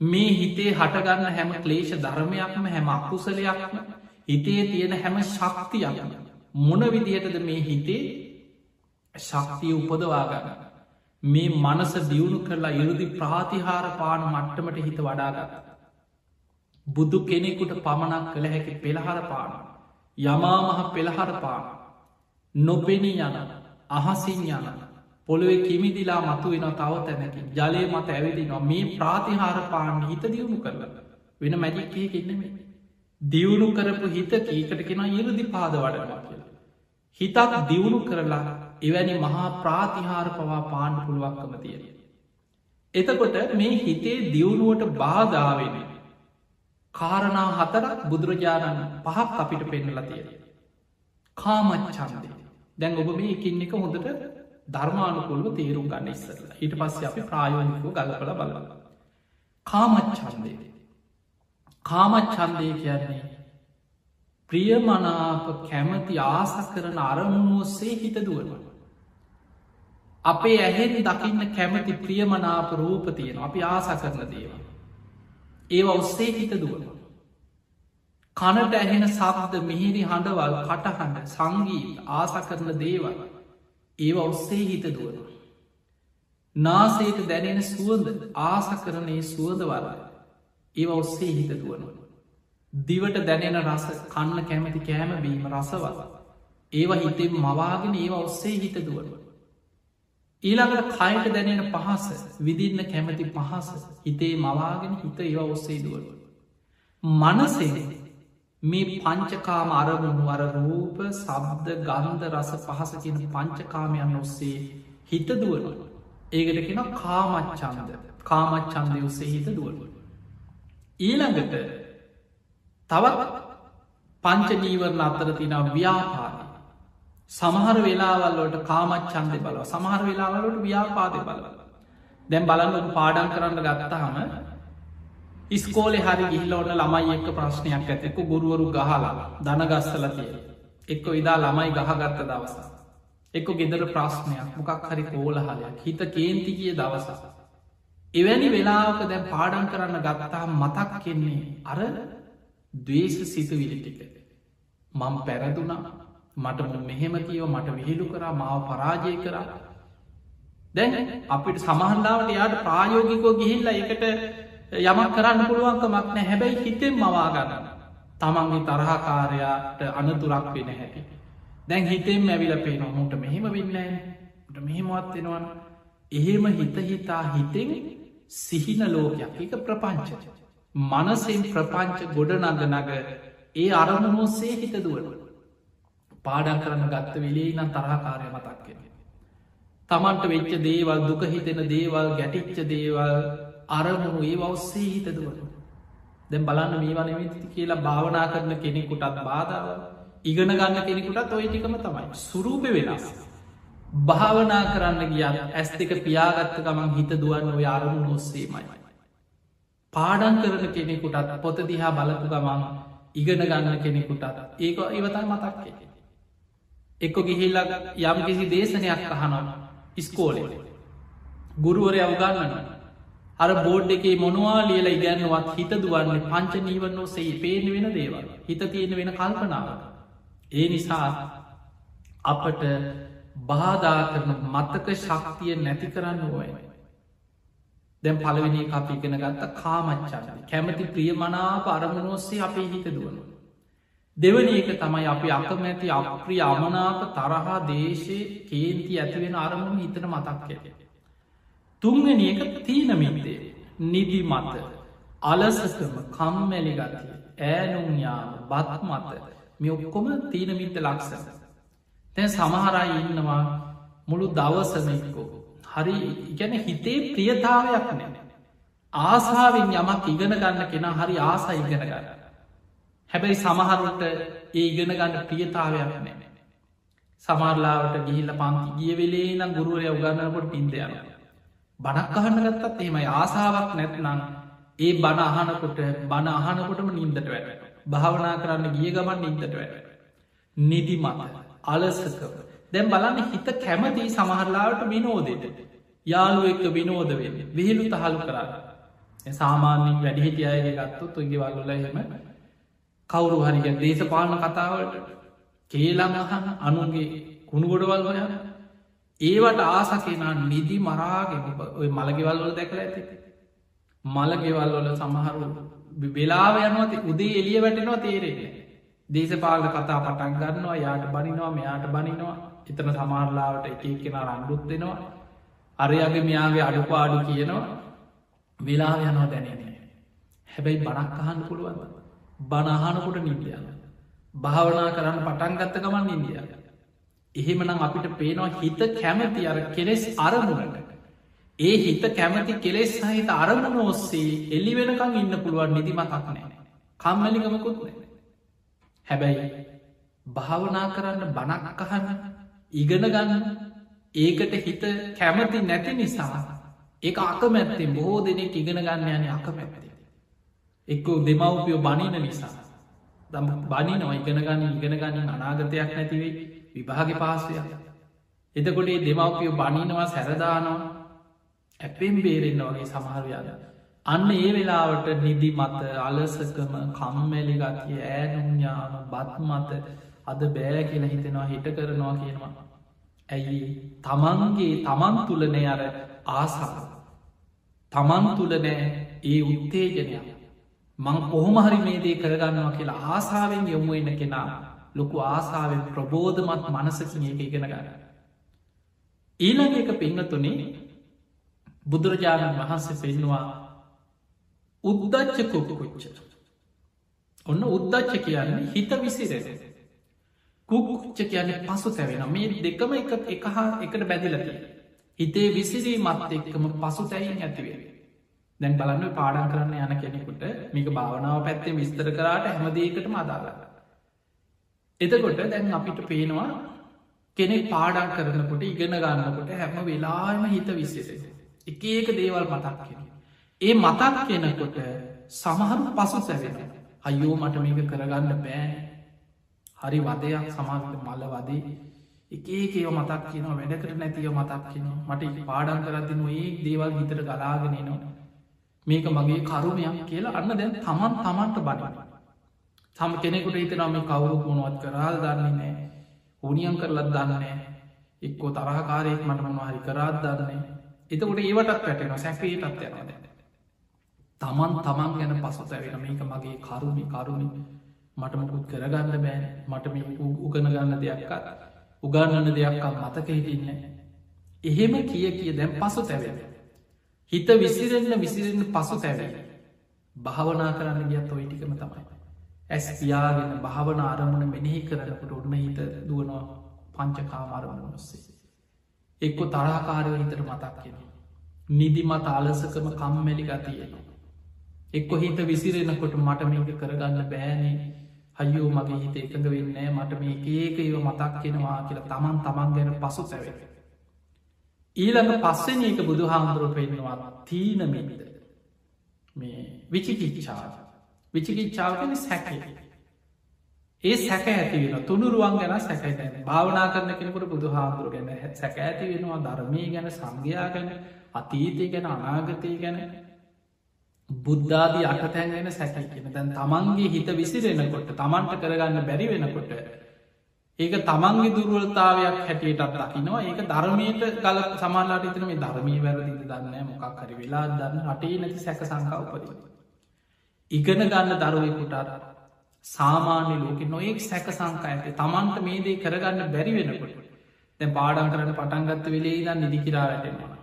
මේ හිතේ හටගන්න හැම ක්ලේෂ ධර්මයක්ම හැම අකුසලයක්ම හිතේ තියෙන හැම ශක්තියක්ම මොන විදිහටද මේ හිතේ ශක්තිය උපදවාගන්න. මේ මනස දියුණු කරලා ඉරුදි ප්‍රාතිහාර පාන මට්ටමට හිත වඩාගත බුදු කෙනෙකුට පමණක් කළ හැකි පෙළහර පාන යමාමහ පෙළහර පාන නොපෙනී යන අහසින් යන පොළුවේ කිමිදිලා මතු වෙන තව තැනකි ජලය මත ඇවිදිනවා. මේ ප්‍රාතිහාර පාන්න හිත දියුණු කරල වෙන මැජික්කය කෙන්නෙමේ දියුණු කරපු හිත කීකට කෙන ඉරදි පාද වඩනවා කියලා. හිතක් දියුණු කරලා එවැනි මහා ප්‍රාතිහාර පවා පාන්න පුළුවක්කම තියෙන එතකොට මේ හිතේ දියුණුවට බාධාවෙන කාරණා හතරක් බුදුරජාණන් පහක් අපිට පෙන්නල තියෙන කාමච්චන්දය දැන් ඔබ මේ එකින් එක හොඳට ධර්මානුකුල්ව තේරුම් ගන්න ඉස්සරල ඊට පස්ස අපි ප්‍රායෝනිකෝ ගලපල බලල කාමච්චන්දය කාමච්චන්දය කියන්නේ ප්‍රියමනාප කැමති ආස කරන අරමුණුවස්සේ හිත දුවනවා අපේ ඇහෙන් දකින්න කැමති ප්‍රියමනාප රූප තියෙන අපි ආස කරන දේවා ඒවා ඔස්සේ හිත දුවනවා කනට ඇහෙන සබද මිහිරි හඬවල් කටහඬ සංගී ආස කරන දේවල් ඒව ඔස්සේ හිත දුවන. නාසේට දැනෙන සුවඳ ආස කරනේ සුවඳ වරය ඒව ඔස්සේ හිත දුවනවා. දිවට දැනෙන රස කන්න කැමති කෑම බීම රසවල ඒව හිතෙන් මවාගෙන ඒව ඔස්සේ හිත දුවනවා. ඊළඟට කයට දැනෙන පහස විදින්න කැමති පහස හිතේ මවාගෙන හිත ඒව ඔස්සේ දුවන. මනසේ මේ පංචකාම අරමුණු අර රූප සබ්ද ගන්ධ රස පහස කියන පංචකාමයන් ඔස්සේ හිත දුවන ඒකට කෙන කාමච්චන්ද කාමච්චන්දය ඔස්සේ හිත දුවන ඊළඟට තවත් පංච නීවරණ අත්තර තිනව ව්‍යාපාද සමහර වෙලාවල්ලට කාමච්චන්දය බලව. සමහර වෙලාවලට ව්‍යාපාදය බලව. දැම් බලන්න පාඩන් කරන්න ගත්තහම ඉස්කෝලෙ හරි ගිල්ල ඔන්න ළමයි එක්ක ප්‍රශ්නයක් ඇතෙක්ක ගුරුවරු ගහලා දනගස්සල තිය එක්ක ඉදා ළමයි ගහගත්ත දවස එක්ක ගෙදර ප්‍රශ්නයක්. මොකක් හරි කෝලහලයක්. හිත කේන්ති කිය දවස එවැනි වෙලාවක දැන් පාඩන් කරන්න ගත්තා මතක් කෙන්නේ අර දවේශ සිතුවිලි ටික. මං පැරදුනා. මට මෙහෙම කියව මට විහිලු කරා මාව පරාජය කරා. දැන් අපිට සමහන්ලාවට යාට ප්‍රායෝගිකෝ ගිහිල්ල එකට යමක් කරන්න පුළුවන්කමක් නෑ හැබැයි හිතෙන් මවාගන්න තමන්ගේ තරහකාරයාට අනතුරක් වෙන හැකි දැන් හිතෙන් ඇවිල පේන මුට මෙහෙම වෙන්නට මෙහෙමවත් වෙනවන. එහෙම හිත හිතා හිතෙන් සිහින ලෝකයක්. එක ප්‍රපංච මනසෙන් ප්‍රපංච ගොඩ නග නග ඒ අරමුණෝසේ හිත දුවන. පාඩන් කරන්න ගත්ත වෙලේ නම් තරහකාරය මතක්කෙන තමන්ට වෙච්ච දේවල් දුක හිතෙන දේවල් ගැටිච්ච දේවල් අරමුණු ඒ ඔස්සේ හිතදුවන දැ බලන්න මේ වනවිති කියලා භාවනා කරන කෙනෙකුටත් බාධාව. ඉගෙන ගන්න කෙනෙකුටත් ඔය ටිකම තමයි. සුරූප වෙනස්. භාවනා කරන්න ගිය ඇස් දෙක පියාගත්ත ගමන් හිත දුවන්න ඔය අරමුණ ඔස්සේමයි. පාඩන් කරන කෙනෙකුටත් පොත දිහා බලපු ගමන් ඉගෙන ගන්න කෙනෙකුටත් ඒක ඉවතයි මතක් එක්කො ගිහිල්ල යම් කිසි දේශනයක් අහනවා ඉස්කෝලෙ ගුරුවරය අවගන්නනවා අර බෝඩ් එකේ මොනවා ලියලා ඉගැන්නුවත් හිත දුවන්නේ පංච නීවන්නෝ සේ පේන වෙන දේවල් හිත තියෙන වෙන කල්පනාව. ඒ නිසා අපට බාධා කරන මත්තක ශක්තිය නැති කරන්න ඕය. දැම් පලවෙනි අපි ඉගෙන ගත්ත කාමච්චාද කැමති ප්‍රියමනාප අරමුණොස්සේ අපේ හිත දුවනු. දෙවනි එක තමයි අපි අකමැති අප්‍රිය අමනාප තරහා දේශය කේන්ති ඇතිවෙන අරමුණ හිතන මතක්කය. තුන්වෙනි එක තීනමින්දේ නිදි මත. අලසකම කම්මැලි ගතිය ඈනුම්යාම බත් මත. මෙ ඔක්කොම තීනමින්ත ලක්සස තැන් සමහරයි ඉන්නවා මුළු දවසමකෝ හරි ඉගැන හිතේ ප්‍රියතාවයක් නෑ. ආසාාවෙන් යමක් ඉගෙන ගන්න කෙනා හරි ආසා ඉගෙන ගන්න. හැබැයි සමහරුට ඒ ඉගෙන ගන්න ප්‍රියතාවයක් නෑ. සමරලාවට ගිහිල්ල පන්ති ගිය වෙලේ නම් ගුරුවරය උගන්නකොට පින්දයනවා බණක් අහන්න ගත්තත් එහෙමයි. ආසාාවක් නැත්නම් ඒ බණ අහනකොට බණ අහනකොටම නින්දට වැට භාවනා කරන්න ගිය ගමන් නින්දට වැට නිදි මත අලසකව දැම් බලන්න හිත කැමති සමහරලාට විනෝදයට යාලුව එක්ක විනෝද වෙන්න. විහිලු තහළු කරන්න. සාමාන්‍යින් වැඩිහිටිය අයගේ ගත්තු තුන්ගේ වල්ල එහෙම කවුරු හරිග දේශපාලන කතාවට කේලං අහන්න අනුන්ගේ කුණුගොඩවල් හොයන්න ඒවට ආස කෙනා නිදි මරාගෙන ඔය මළගෙවල් වල දැකල ඇති. මළගෙවල් වල සමහරු වෙලාව යනවති උදේ එලිය වැටෙනවා තේරෙන්නේ. දේශපාල කතා පටන් ගන්නවා යාට බනිනවා මෙයාට බනිනවා. එතන සමාරලාවට එක කෙන රණ්ඩුත් දෙෙනවා. අරයාගේ මෙයාගේ අඩුපාඩු කියනවා. වෙලා යනවා දැනෙන හැබැයි බණක් අහන්න පුළුවන් බණහනකොට නිදියන්න භාවනා කරන්න පටන් ගත්ත ගමන් ඉන්දියාව එහෙමනම් අපිට පේනවා හිත කැමති අර කෙලෙස් අරමුණට. ඒ හිත කැමති කෙලෙස් සහිත අරමුණ ඔස්සේ එල්ලි වෙනකං ඉන්න පුළුවන් නිදිමතක් නෑ කම්මලිකමකුත් නෑ හැබැයි භාවනා කරන්න බණක් අහන්න ඉගෙන ගන්න. ඒකට හිත කැමති නැති නිසා ඒ අකමැත්තේ බොහෝ දෙනෙක් ඉගෙන ගන්න යන අකමැත්තේ එක්කෝ දෙමව්පියෝ බනින නිසා. දම් බනිනව ඉගෙන ගන්න ඉගෙන ගන්න අනාගතයක් නැතිවේ විභාග පාසය එතකොටේ දෙමවපිය බනිනවා සැරදානවා. ඇපෙන් බේරෙන්න්න වගේ සමහරයාද අන්න ඒ වෙලාවට නිදි මත අලසකම කම්මැලි ගතිය ෑනුඥාන බත් මත අද බෑ කියලා හිතෙනවා හිට කරනවා කියනවා. ඇයි? තමන්ගේ තමන් තුළනය අර ආසා තමන් තුළනෑ ඒ උත්තේජනයක් මං කොහොමහරි මේ දේ කරගන්නවා කියලා ආසාාවෙන් යොමු එන්න කෙනා ලොකු ආසාාවෙන් ප්‍රබෝධමත් මනසකින් ඒක ඉගෙන ගන්න. ඊළඟ එක පිංහතුනේ බුදුරජාණන් වහන්සේ පෙන්නවා උද්දච්ච කුකුච්ච ඔන්න උද්දච්ච කියන්නේ හිත විසිරෙස කුකුච්ච කියන්නේ පසු තැවෙන. මේ දෙකම එක එක හා එකට බැදිලට හිතේ විසිරී මත් එක්කම පසු තැයින් ඇතිවේ දැන් බලන්න පාඩන් කරන්න යන කෙනෙකුට මේක භාවනාව පැත්තේ විස්තර කරාට හැමදේකට අදාගන්න එතකොට දැන් අපිට පේනවා කෙනෙක් පාඩන් කරනකොට ඉගෙන ගන්නකොට හැම වෙලාම හිත විසිස එක ඒක දේවල් මතක් කියෙන ඒ මතක් කෙනකොට සමහරු පසු සැවෙන අයෝ මට මේක කරගන්න බෑ. හරි වදයක් සමාගත මල්ල වදේ. එකඒකව මතක් කියනවා වැඩකට නැතිව මතක් කියනවා මට පාඩන් කරතින ඒ දේවල් හිතර ගලාගෙනනවා මේක මගේ කරුමයක් කියලා අන්න දැන් තමන් තමන්ට බටන තම කෙනෙකුට හිතනම කවුරු පුුණුවත් කරාල් දන්නේ නෑ හුනියම් කරලත් දන්නෑ එක්කෝ තරහකාරයෙක් මට මොනහරි කරාත් දන්නේ එතකොට ඒවටත් පැටෙන සැකේටත් යනද තමන් තමන් ගැන පසු තැවෙන මේක මගේ කරුමි කරුමි මටමකුත් කරගන්න බෑ මට මේ උගන ගන්න දෙයක්කත් උගන්නන්න දෙයක්කම් මතක හිටින්න එහෙම කිය කිය දැම් පසු තැවෙන හිත විසිරෙන්න්න විසිරෙන්න්න පසු තැවේ භාවනා කරන්න ගියත් ඔයි ටිකම තමයි ඇස් තියාගෙන භාවන අරමුණ මෙනෙහි කරනකට ඔන්න හිත දුවනවා පංචකාම අරමුණ ඔස්සේ. එක්කො තරාකාරය හිතට මතක් කියෙන. නිදිමත අලසකම කම්මැලි ගතියෙන. එක්කො හිත විසිරෙනකොට මට මේක කරගන්න බෑනේ හයෝ මගේ හිත එකඟ වෙන්න මට මේ ඒක ඒව මතක් කෙනවා කියලා තමන් තමන් ගැන පසු සැව. ඊළඟ පස්සෙන එක බුදු හාමුදුරුව පෙන්නවා තීනමින්ද මේ විචිකිච්චා විචිකිච්චාවගෙන සැකේ ඒ සැක ඇතිවෙන තුළුරුවන් ගැන සැකයි භාවනා කරන කෙනෙකුට බුදු හාමුදුරුව ගැන සැක ඇති වෙනවා. ධර්මය ගැන සංඝයා ගැන අතීතය ගැන අනාගතය ගැන. බුද්ධාදී අටතැන් ගැන සැකයි. කියෙන දැන් තමන්ගේ හිත විසිරෙනකොට තමන්ට කරගන්න බැරි වෙනකොට ඒක තමන්ගේ දුර්වලතාවයක් හැටියටත් දකිනවා ඒක ධර්මයට කල සමාලාට ඉතන මේ ධර්මී වැරදිද දන්න මොකක් හරි වෙලා දන්න අටේ නැති සැක සංකාවපද ඉගෙන ගන්න දරුවෙකුටත් සාමාන්‍ය ලෝක නොයෙක් සැක සංකා ඇති. තමන්ට මේ දේ කරගන්න බැරි වෙනකොට. දැ පාඩන් කරට පටන්ගත්ත වෙලේ දන් නිදිකිරා වැටෙනවා.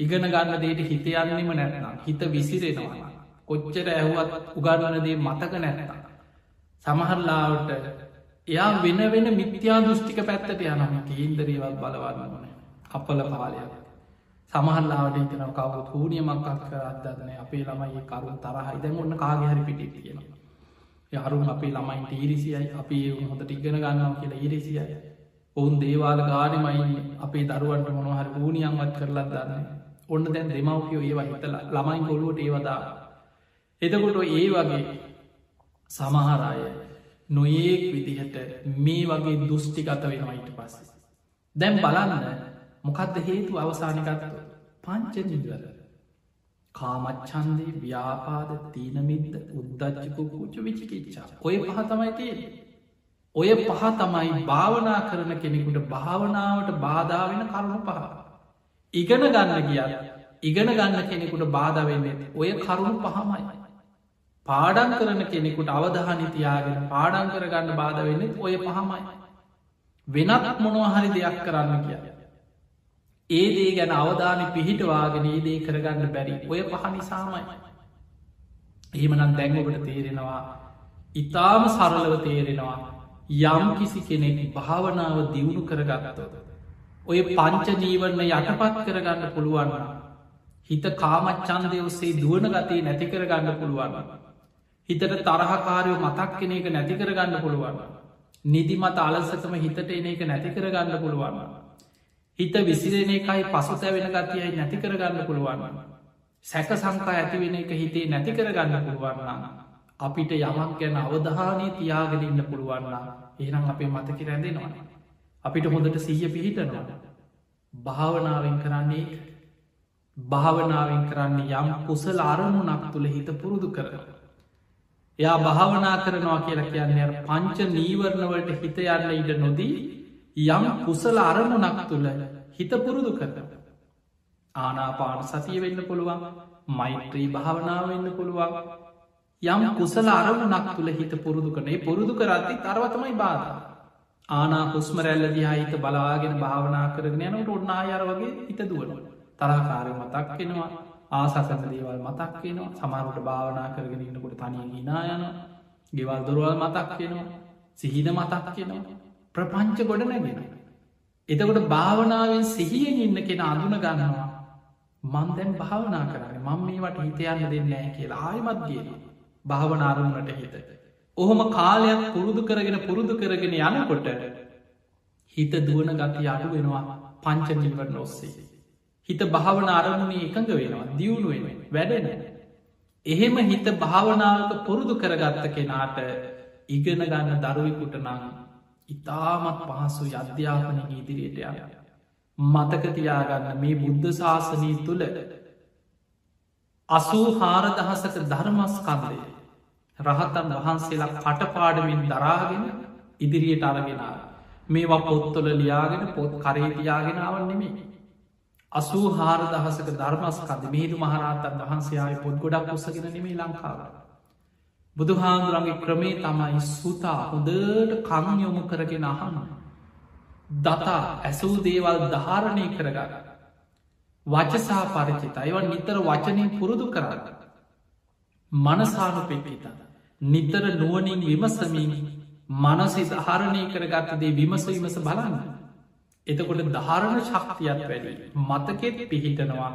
ඉගෙන ගන්න දේට හිත යන්නම නැත්නම් හිත විසිරෙනවා කොච්චර ඇහුවත් උගන්නන දේ මතක නැත්තා. සමහරලාවට එයා වෙන වෙන මිත්‍යා දෘෂ්ටික පැත්තට යනම කේන්දරීවත් බලවන්න ඕන. අපල කාලයක්. සමහල්ලාට ඉතන කවුත් හූනියමක්ක් කර අදන්න අපේ ළමයි කරුන් තරහයි. දැන් ඔන්න කාගහරි පිටි තියෙනවා යරුන් අපේ ළමයින්ට ඉරිසියයි අපි හොඳට ඉගෙන ගන්නවා කියලා ඉරිසියයි ඔවුන් දේවාල ගානමයි අපේ දරුවන්ට මොනහර ූනියන්වත් කරලත් දන්න ඔන්න දැන් දෙමවපියෝ ඒවා හිතල ළමයින් ගොලුවට ඒවදා එතකොට ඒ වගේ සමහරය නොඒක් විදිහට මේ වගේ දෘෂ්ටිගත වෙනවයිට පස්ස. දැම් බලන්න මොකක්ද හේතු අවසානිකත්ව පංච නිදවල කාමච්චන්දේ ව්‍යාපාද තීනමිද්ද උද්දච්චිකු පූච විචිකිච්චා ඔය පහ තමයි තියෙන ඔය පහ තමයි භාවනා කරන කෙනෙකුට භාවනාවට බාධාවෙන කරුණු පහ. ඉගෙන ගන්න ගිය ඉගෙන ගන්න කෙනෙකුට බාධවෙන්නේ ඔය කරුණු පහමයි. පාඩන් කරන කෙනෙකුට අවධානිතියාගෙන පාඩන් කරගන්න බාධ වෙන්නෙත් ඔය පහමයි. වෙනත් මොනොහරි දෙයක් කරන්න කියලා. ඒ දේ ගැන අවධානය පිහිටවාගෙන ඒ දේ කරගන්න බැරි ඔය පහ නිසාමයි. එහෙමනම් දැංගකට තේරෙනවා ඉතාම සරලව තේරෙනවා යම් කිසි කෙනෙක් භාවනාව දියුණු කරගත්තද ඔය පංච ජීවරණ යටපත් කරගන්න පුළුවන්. හිත කාමච්චන්දය ඔස්සේ දුවන ගතේ නැති කරගන්න පුළුවන්. හිතට තරහකාරයෝ මතක් කෙන එක නැති කරගන්න පුළුවන්. නිදිමත අලසතම හිතට එන එක නැති කරගන්න පුළුවන්. හිත විසිරෙන එකයි පසුත වෙන ගතියයි නැති කරගන්න පුළුවන්. සැක සංකා ඇතිවෙන එක හිතේ නැති කරගන්න පුළුවන්න්න අපිට යමක් ගැන අවධානය තියාගෙන ඉන්න පුළුවන්න්න ඒනම් අපේ මතක රැඳෙනවා. අපිට හොඳට සීය පිහිටනවා භාවනාවෙන් කරන්නේ භාවනාවෙන් කරන්න යම් කුසල අරමුණක් තුළ හිත පුරුදු කරන එයා භාවනා කරනවා කියලා කියන්නේ පංච නීවරණවලට හිත යන්න ඉඩ නොදී යම් කුසල අරමුණක් තුළ හිත පුරුදු කරන. ආනාපාන සතිය වෙන්න පුළුවන් මෛත්‍රී භාවනාව වෙන්න පුළුවන් යම් කුසල අරමුණක් තුළ හිත පුරුදු කනේ පුරුදු කරත්ති තරවතමයි බාධ. ආනා හුස්ම රැල්ල දිහා හිත බලාගෙන භාවනා කරගෙන යනට ඔන්න අයර වගේ හිත දුවන. තරාකාරය මතක් කෙනවා ආසසන දේවල් මතක් වෙනවා සමරුට භාවනා කරගෙන ඉන්නකොට තනිය හිනා යන ගෙවල් දොරවල් මතක් වෙනවා සිහින මතක් කෙනවා ප්‍රපංච ගොඩ නැගෙන. එතකොට භාවනාවෙන් සිහියෙන් ඉන්න කෙන අඳුන ගන්නවා මන් දැන් භාවනා කරන්න මං මේවට හිතයන්න දෙන්නෑ කියලා ආයමත් කියන භාවනාරුමට හිත. ඔහොම කාලයක් පුරුදු කරගෙන පුරුදු කරගෙන යනකොට හිත දුවන ගති අඩු වෙනවා පංචනිවරන ඔස්සේ. හිත භාවන අරමුණේ එකඟ වෙනවා දියුණු වෙන වැඩෙන. එහෙම හිත භාවනාවක පුරුදු කරගත්ත කෙනාට ඉගෙන ගන්න දරුවෙකුට නං ඉතාමත් පහසු අධ්‍යාපනය ඉදිරියට යන. මතකතියාගන්න මේ බුද්ධ ශාසනී තුළ අසූ හාරදහසක ධර්මස්කන්දය රහතන් වහන්සේලා කටපාඩමින් දරාගෙන ඉදිරියට අරගෙනා මේවා පොත්තොල ලියාගෙන පොත් කරේතියාගෙනාවන් නෙමේ අසූ හාරදහසක ධර්මස්කද මිහිදු මහරහතන් වහන්සේයාය පොත් ගොඩක් උසගෙන නෙමේ ලංකාවට බුදුහාමුදුරන්ගේ ක්‍රමේ තමයි සුතා හොදට කංයොමු කරගෙන අහන්න. දතා ඇසූ දේවල් ධාරණය කරගන්න. වචසා පරිචිත අයවන් නිතර වචනය පුරුදු කරන්න. මනසානු පෙකිත. නිතර නුවනින් විමසමින් මනසේ ධාරණය කරගත්තදේ විමස විමස බලන්න. එතකොට ධාරණ ශක්තියක් වැඩි. මතකෙත් පිහිටනවා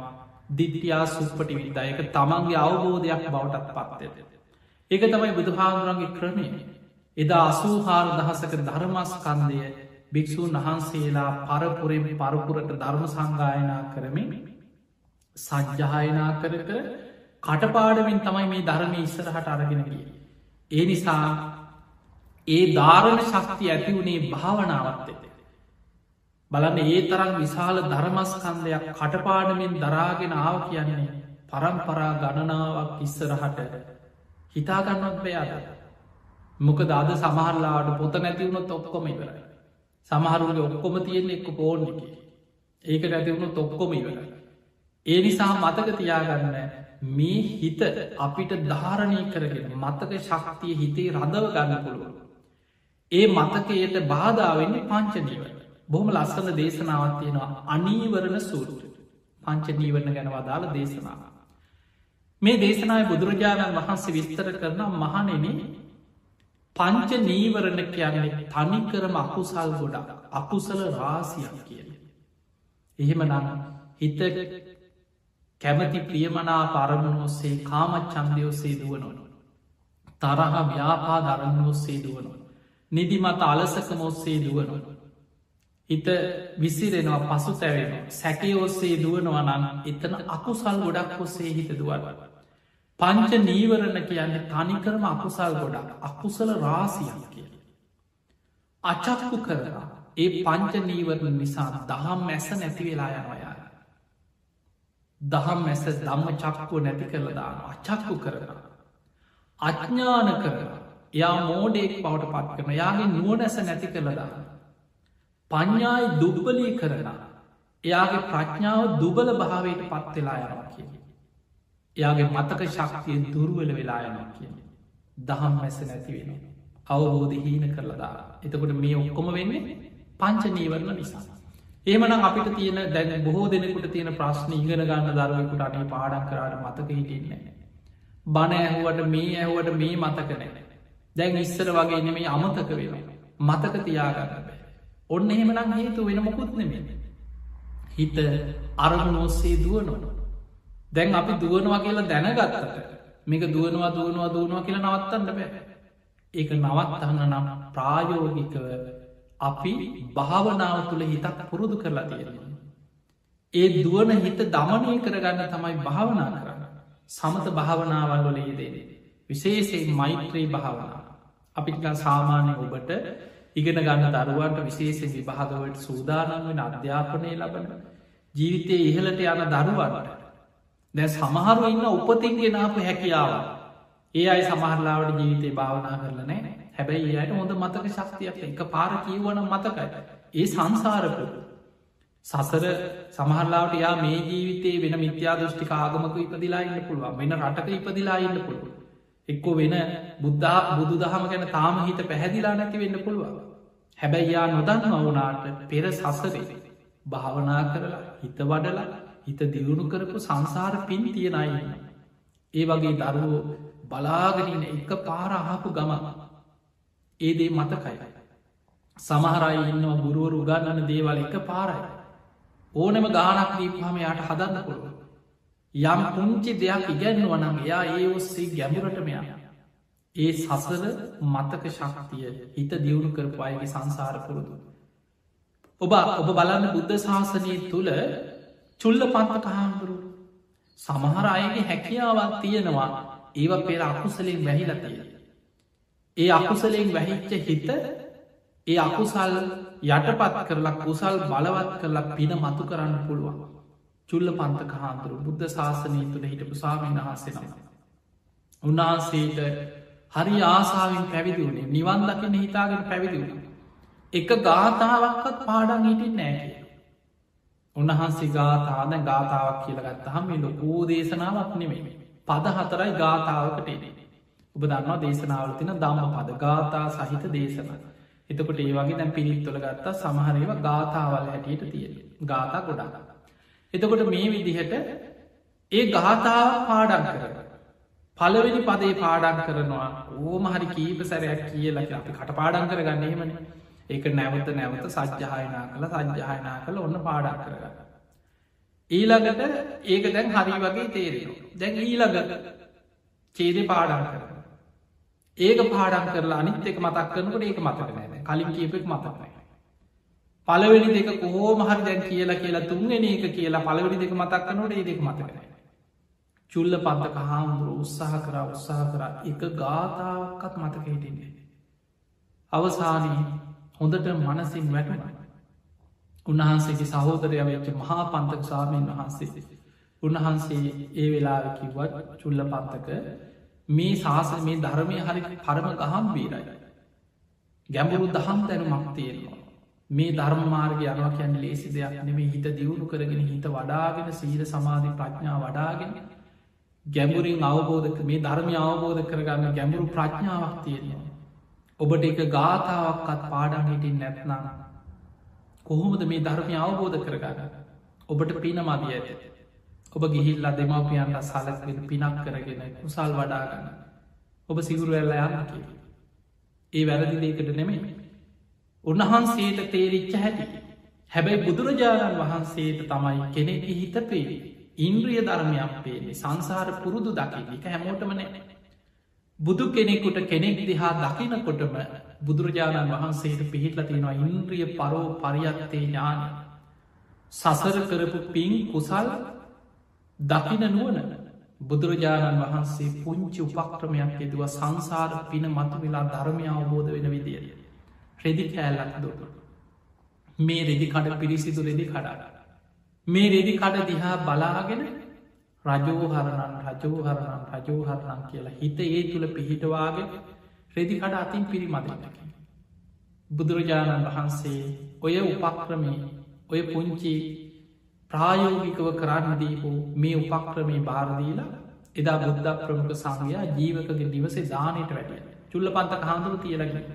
දිත්‍යයා සුප්පටි විදායක තමන්ගේ අවබෝධයක් බවටත් පත්තයට. ඒක තමයි බුදුහාමුරන්ගේ ක්‍රමය එදා අසූහාර දහසක ධර්මස්කන්දය භික්‍ෂූන් වහන්සේලා පරපුරෙන් පරපුරට ධර්ම සංගායනා කරමින් සජ්්‍යහයනා කර කර කටපාඩමින් තමයි මේ ධර්මය ඉස්සරහට අරගෙන ගිය. ඒ නිසා ඒ ධාරණ ශක්ති ඇති වුණේ භාවනාවත් එත. බලන්න ඒ තරම් විශාල ධර්මස්කන්දයක් කටපාඩමින් දරාගෙන ආව කියන්නේ පරම්පරා ගණනාවක් ඉස්සරහට හිතාගන්නත් බයාද. මොක දාද සමහරලාට පොත නැතිවුණු තොක්කොම ඉවරයි. සමහරුගේ ඔක්කොම තියෙන එක්ක පෝර්ණ එක. ඒක නැතිවුණු තොක්කොම ඉවරයි. ඒ නිසා මතක තියාගන්න මේ හිත අපිට ධාරණය කරගෙන මතක ශක්තිය හිතේ රඳව ගන්න පුළුවන්. ඒ මතකයට බාධාවෙන්නේ පංචනීවර බොහොම ලස්සන දේශනාවත් තියෙනවා අනීවරණ සූරුට පංච නීවරණ ගැන වදාළ දේශනාව. මේ දේශනාව බුදුරජාණන් වහන්සේ විස්තර කරන මහනෙන පංච නීවරණ කියන්නේ තනිකරම අකුසල් ගොඩක් අකුසල රාසියක් කියන. එහෙම නම් හිත කැමති ප්‍රියමනා පරමණ ඔස්සේ කාමත් චන්දය ඔස්සේ දුවනොන. තරහ ව්‍යාපා දරන්න ඔස්සේ දුවනොන. නිදිමත අලසකම ඔස්සේ දුවනොන. හිත විසිරෙනවා පසු සැවෙන සැකය ඔස්සේ දුවනවා නම් එතන අකුසල් ගොඩක් ඔස්සේ හිත දුවරව. පංච නීවරණ කියන්නේ තනිකරම අකුසල් ගොඩක් අකුසල රාසියක් කිය. අචක්කු කරලා ඒ පංච නීවරණ නිසා දහම් මැස නැති වෙලා යනවයා. දහම් මැස දම්ම චක්කෝ නැති කරල දාන අචක්කු කරලා. අඥ්ඥාන කරලා යා මෝඩෙක් බවට පත් කරන යාගේ නුවනැස නැති කරලදාන්න. පඤ්ඥායි දුබ්බලී කරලා එයාගේ ප්‍රඥාව දුබල භාවයට පත්වෙලා යනවා කිය. එයාගේ මතක ශක්තිය දුර්වල වෙලා යනවා කිය. දහම් මැස නැති වෙන. අවබෝධ හීන කරලදා. එතකොට මේ ඔක්කොම වෙන්නේ පංච නීවරණ නිසා. ඒමනම් අපිට තියෙන දැන බොහෝ දෙනෙකුට තියෙන ප්‍රශ්න ඉගෙන ගන්න දරුවෙකුට අනේ පාඩක් කරට මතක හිටින්නේ. බණ ඇහුවට මේ ඇහුවට මේ මතක නෑ. දැන් ඉස්සර වගේ නෙමේ අමතක වෙන. මතක තියාගන්න බෑ. ඔන්න එහෙමනම් හේතු වෙන මොකුත් නෙමේ. හිත අරමුණ ඔස්සේ දුවනොන. දැන් අපි දුවනවා කියලා දැනගත්තට මේක දුවනවා දුවනවා දුවනවා කියලා නවත්තන්න බෑ. ඒක නවත්තන්න නම් ප්‍රායෝගිකව අපි භාවනාව තුළ හිතක් පුරුදු කරලා තියෙනවා. ඒ දුවන හිත දමනය කරගන්න තමයි භාවනා කරන්න. සමත භාවනාවල් වල යෙදේ. විශේෂයෙන් මෛත්‍රී භාවනා. අපිට සාමාන්‍ය ඔබට ඉගෙන ගන්න දරුවන්ට විශේෂෙන් විභාගවට සූදානම් වෙන අධ්‍යාපනය ලබන ජීවිතය ඉහලට යන දරුවන්ට දැ සමහරු ඉන්න උපතින් ගෙනාපු හැකියාව ඒ අයි සමහරලාවට ජීවිතය භාවනා කරලනෑ හැබැයි ඒයට හොඳ මතක ශක්තියක් එක පාර කීවන මතකයි. ඒ සංසාරපු සසර සමහරලාට යා මේ ජීවිතේ වෙන මිත්‍යා දෘෂ්ටික ආගමක ඉපදිලා ඉන්න පුළුවන්. වෙන රටක ඉපදිලා ඉන්න පුළුව එක්කෝ වෙන බුද්ධා බුදු දහම ගැන තාම හිත පැහැදිලා නැති වෙන්න පුළුවන්. හැබැයි යා නොදන්න වුනාට පෙර සසරේ භාවනා කරලා හිත වඩලා හිත දියුණු කරපු සංසාර පින් තියෙනයි ඒ වගේ දරුවෝ බලාගෙනන එක පාරහපු ගම ඒදේ මතකයි. සමහරයි ඉන්නවා ගුරුවරු උගන්නන දේවල් එක පාරයි ඕනම ගානක් දීපහම යායට හදන්න පුළුව යම් පුංචි දෙයක් ඉගැන්වනම් එයා ඒ ඔස්සේ ගැඹුරටම යන ඒ සසර මතක ශක්තිය හිත දියුණු කරපු අයගේ සංසාර පුරුදු. ඔබ ඔබ බලන්න බුද්ධ ශාසනය තුළ චුල්ල පන්තක හාමුදුරු සමහර අයගේ හැකියාවක් තියෙනවා. ඒව පෙර අකුසලෙන් වැහිලතිය ඒ අකුසලෙන් වැහිච්ච හිත ඒ අකුසල් යටපත් කරලා කුසල් බලවත් කරලා පින මතු කරන්න පුළුවන් චුල්ල පන්තක හාන්දුරු බුද්ධ ශාසනය තුළ හිටපු සාමීන් වහන්සෙනවා. උන්වහන්සේට හරි ආසාාවෙන් පැවිදි වුණේ නිවන් දකින හිතාගෙන පැවිදි වුණ. එක ගාථාවක්කත් පාඩන් හිටින් නෑ කිය. උන්වහන්සේ ගාථාද ගාථාවක් කියලගත්ත හම ලොකෝ දේශනාවක් නෙමේ. පද හතරයි ගාථාවකට එනේ. ඔබ දන්නවා දේශනාවල තින දම්ම පද ගාථා සහිත දේශන. එතකොට ඒ වගේ දැන් පිරිත්තුල ගත්තා සමහරේව ගාථාවල් හැටියට තියෙන ගාථා ගොඩාගන්න. එතකොට මේ විදිහට ඒ ගාථාව පාඩන් කර පලවෙනි පදේ පාඩන් කරනවා. ඕම හරි කීප සැරයක් කියලා අපි කට පාඩන් කර ගන්නේමන ඒක නැවත නැවත සජ්්‍යහයනා කළ සජ්්‍යහයනා කළ ඔන්න පාඩක් කරගන්න. ඊළඟට ඒක දැන් හරි වගේ තේරෙන දැන් ඊළඟ චේද පාඩන් කර ඒක පාඩන් කරලා අනිත් එක මතක් කරනකට ඒක මතක නෑ කලින් කියපෙක් මතකයි පලවෙනි දෙක කෝ මහර දැන් කියලා කියලා තුන්ගෙන එක කියලා පලවෙනි දෙක මතක් කනොට ඒ දෙක මතකනෑ චුල්ල පත්තක හාමුදුර උත්සාහ කර උත්සාහ කර එක ගාථාවක්කත් මතක හිටින්නේ. අවසානී හොඳට මනසින් වැටුණ. උන්වහන්සේගේ සහෝදරය වෙච්ච මහා පන්තක සාමීන් වහන්සේ. උන්වහන්සේ ඒ වෙලා කිව්වත් චුල්ල පත්තක මේ ශාස මේ ධර්මය හරි පරම ගහම් වීරයි. ගැඹුරු දහම් තැනු මක්තියෙනවා. මේ ධර්මාර්ග යනවා කියන්න ලේසි දෙයක් නෙමේ හිත දියුණු කරගෙන හිත වඩාගෙන සීර සමාධි ප්‍රඥා වඩාගෙන ගැඹුරින් අවබෝධක මේ ධර්මය අවබෝධ කරගන්න ගැඹුරු ප්‍රඥාවක් තියෙනවා. ඔබට එක ගාථාවක්කත් පාඩන් හිටින් නැත්නම්. කොහොමද මේ ධර්මය අවබෝධ කරගන්න. ඔබට පින මදිය ඇත. ඔබ ගිහිල්ලා දෙමවපියන්ට සලක්වෙන පිනක් කරගෙන කුසල් වඩාගන්න. ඔබ සිගුරු වෙල්ල යන්න කිය. ඒ වැරදි දේකට නෙමෙයි. උන්වහන්සේට තේරිච්ච හැටි. හැබැයි බුදුරජාණන් වහන්සේට තමයි කෙනෙක් හිත පේවී. ඉන්ද්‍රිය ධර්මයක් පේන්නේ සංසාර පුරුදු දකින්න එක හැමෝටම නෑ. බුදු කෙනෙකුට කෙනෙක් දිහා දකිනකොටම බුදුරජාණන් වහන්සේට පිහිටල තියෙනවා ඉන්ද්‍රිය පරෝ පරියත්තේ ඥාන සසර කරපු පින් කුසල් දකින නුවන බුදුරජාණන් වහන්සේ පුංචි උපක්‍රමයක් යෙදුව සංසාර පින මතු වෙලා ධර්මය අවබෝධ වෙන විදිිය. රෙදි කෑල්ලක් දුට මේ රෙදි කඩ පිරිසිදු රෙදි කඩාට මේ රෙදි කඩ දිහා බලාගෙන රජෝහරණන් රජෝහරණන් රජෝහරණන් කියලා හිත ඒ තුළ පිහිටවාගෙන රෙදි කඩ අතින් පිරිමදන්නකි. බුදුරජාණන් වහන්සේ ඔය උපක්‍රමේ ඔය පුංචි ප්‍රායෝගිකව කරන්න දීපු මේ උපක්‍රමේ භාරදීලා එදා බුද්ධ ප්‍රමුඛ සංඝයා ජීවකගේ දිවසේ දානයට වැටිය චුල්ල පන්ත හාදුරු තියලගෙන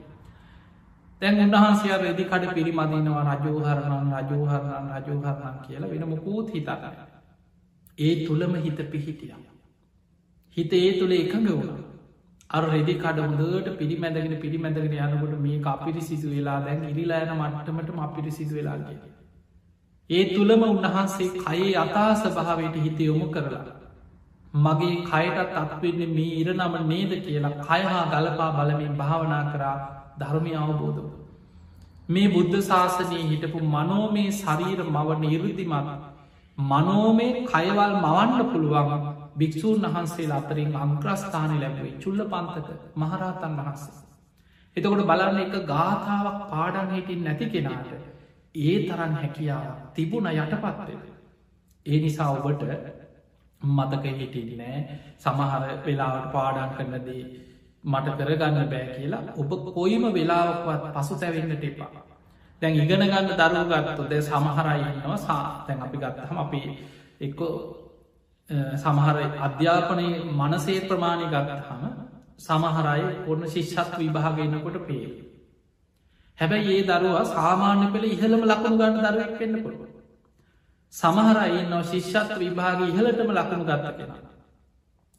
තැන් උන්වහන්සේ රෙදි කඩ පිරිමදිනවා රජෝහරණන් රජෝහරණන් රජෝහරණන් කියලා වෙන මොකූත් හිතාග. ඒ තුළම හිත පිහිටිය. හිත ඒ තුළ එකඟ වුණ. අර රෙදි කඩ හොඳට පිරිමැදගෙන පිරිමැදගෙන යනකොට මේ අපිරි සිදු වෙලා දැන් ඉරිලායන මට්ටමට අපිරි සිදු වෙලාගේ. ඒ තුළම උන්වහන්සේ කයේ අතාස භාවයට හිත යොමු කරලා. මගේ කයටත් අත්වෙන්න මේ ඉරනම නේද කියලා කයහා ගලපා බලමින් භාවනා කරා ධර්මය අවබෝධ. මේ බුද්ධ ශාසනයේ හිටපු මනෝමේ ශරීර මව නිරුද්ධිමත් මනෝමේ කයවල් මවන්න පුළුවන් භික්‍ෂූන් වහන්සේ අතරින් අංක්‍රස්ථානය ලැබුවේ චුල්ල පන්තක මහරහතන් වහන්සේ. එතකොට බලන්න එක ගාථාවක් පාඩන් හිටින් නැති කෙනාට ඒ තරන් හැකියාව තිබුණ යටපත්ත. ඒ නිසා ඔබට මතක හිටින්නෑ සමහර වෙලාවට පාඩන් කරනදී මට කරගන්න බෑ කියලා ඔබ කොයිම වෙලාවක්වත් පසු තැවෙන්නට එපා. දැන් ඉගෙන ගන්න දරුව ගත්තොද සමහරයින්නවා සා තැන් අපි ගත්තහම අපි එක්ක සමහර අධ්‍යාපනය මනසේ ප්‍රමාණය ගත්තහම සමහරයි ඔන්න ශිෂ්ෂත් විභාගන්නකොට පේ. හැබැයි ඒ දරුවා සාමාන්‍ය පෙළ ඉහළම ලකුණු ගන්න දරුවක් පෙන්න්න පුළුව. සමහරයින්න ශිෂ්ෂත් විභාග ඉහලටම ලකුණු ගත්ත කෙන.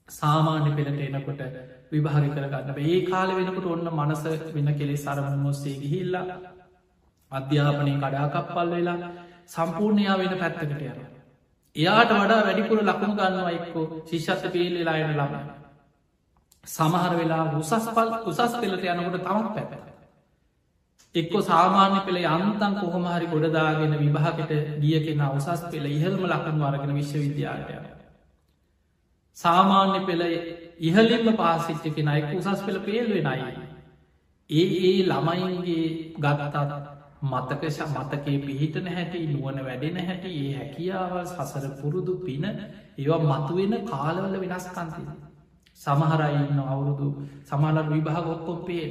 සාමාන්‍ය පෙළට එනකොට විභාග කරගන්න ඒ කාල වෙනකට ඔන්න මනස වෙන කෙලෙ සරමන් මොස්සේ ගිහිල්ලා අධ්‍යාපනය කඩාකප්පල් වෙලා සම්පූර්ණයා වෙන පැත්තකට යන. එයාට වඩා වැඩිපුර ලකුණු ගන්නවා එක්කෝ ශිෂ්ෂත්ත පේල් වෙලායන ළම. සමහර වෙලා උසස් පල් උසස් පෙලට යනකොට තමත් පැප. එක්කො සාමාන්‍ය පෙළ යන්තන් කොහොමහරි ගොඩදාගෙන විභාකට ගිය කෙන උසස් පෙළ ඉහල්ම ලකුණු අරගෙන විශ්වවිද්‍යාලය. සාමාන්‍ය පෙළ ඉහලින්ම පාසිච්ච කෙනයි උසස් පෙළ පේල්වෙනයි. ඒ ඒ ළමයින්ගේ ගගතත් මතකශ මතකේ පිහිටන හැටි නුවන වැඩෙන හැටි ඒ හැකියාවල් සසර පුරුදු පින ඒවා මතුවෙන කාලවල වෙනස්කන්ති. සමහරයින්න අවුරුදු සමාලර විභාග ඔක්කොම් පේ.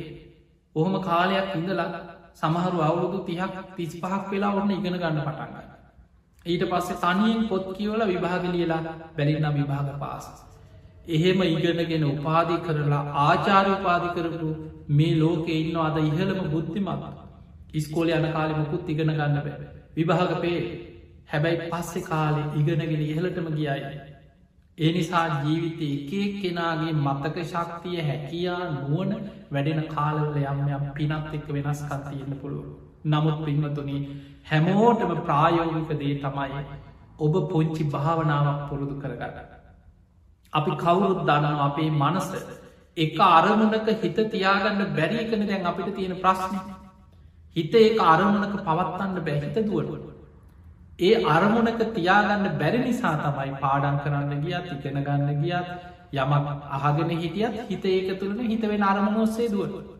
ඔහොම කාලයක් ඉඳලා සමහරු අවුරුදු තිහක් තිස් පහක් වෙලා ඔන්න ඉගෙන ගන්න පටන්ගන්න. ඊට පස්සේ තනියෙන් පොත් කියවල විභාග ලියලා බැලින්න විභාග පාස. එහෙම ඉගෙනගෙන උපාධි කරලා ආචාරය උපාධි කරපු මේ ලෝකෙ ඉන්න අද ඉහළම බුද්ධිමත් ඉස්කෝල යන කාලෙ මුකුත් ඉගෙන ගන්න බෑ විභාග පේ හැබැයි පස්සෙ කාලෙ ඉගෙනගෙන ඉහලටම ගියයි. ඒ නිසා ජීවිතය එකක් කෙනාගේ මතක ශක්තිය හැකියා නුවන වැඩෙන කාලවල යම් යම් පිනත් එක්ක වෙනස්කන්තියන්න පුළුව. නමුත් පින්වතුනී හැමෝටම ප්‍රායෝගික දේ තමයි ඔබ පොංචි භාවනාවක් පුරුදු කරගන්න. අපි කවුරුත් දන්නවා අපේ මනස එක අරමුණක හිත තියාගන්න බැරි එකන දැන් අපිට තියෙන ප්‍රශ්නය හිත ඒ අරමුණක පවත්තන්න බැහිත දුවනුවට ඒ අරමුණක තියාගන්න බැරි නිසා තමයි පාඩන් කරන්න ගියත් ඉගෙන ගන්න ගියත් යමක් අහගෙන හිටියත් හිත ඒක තුළන හිතවෙන අරමුණ ඔස්සේ දුවට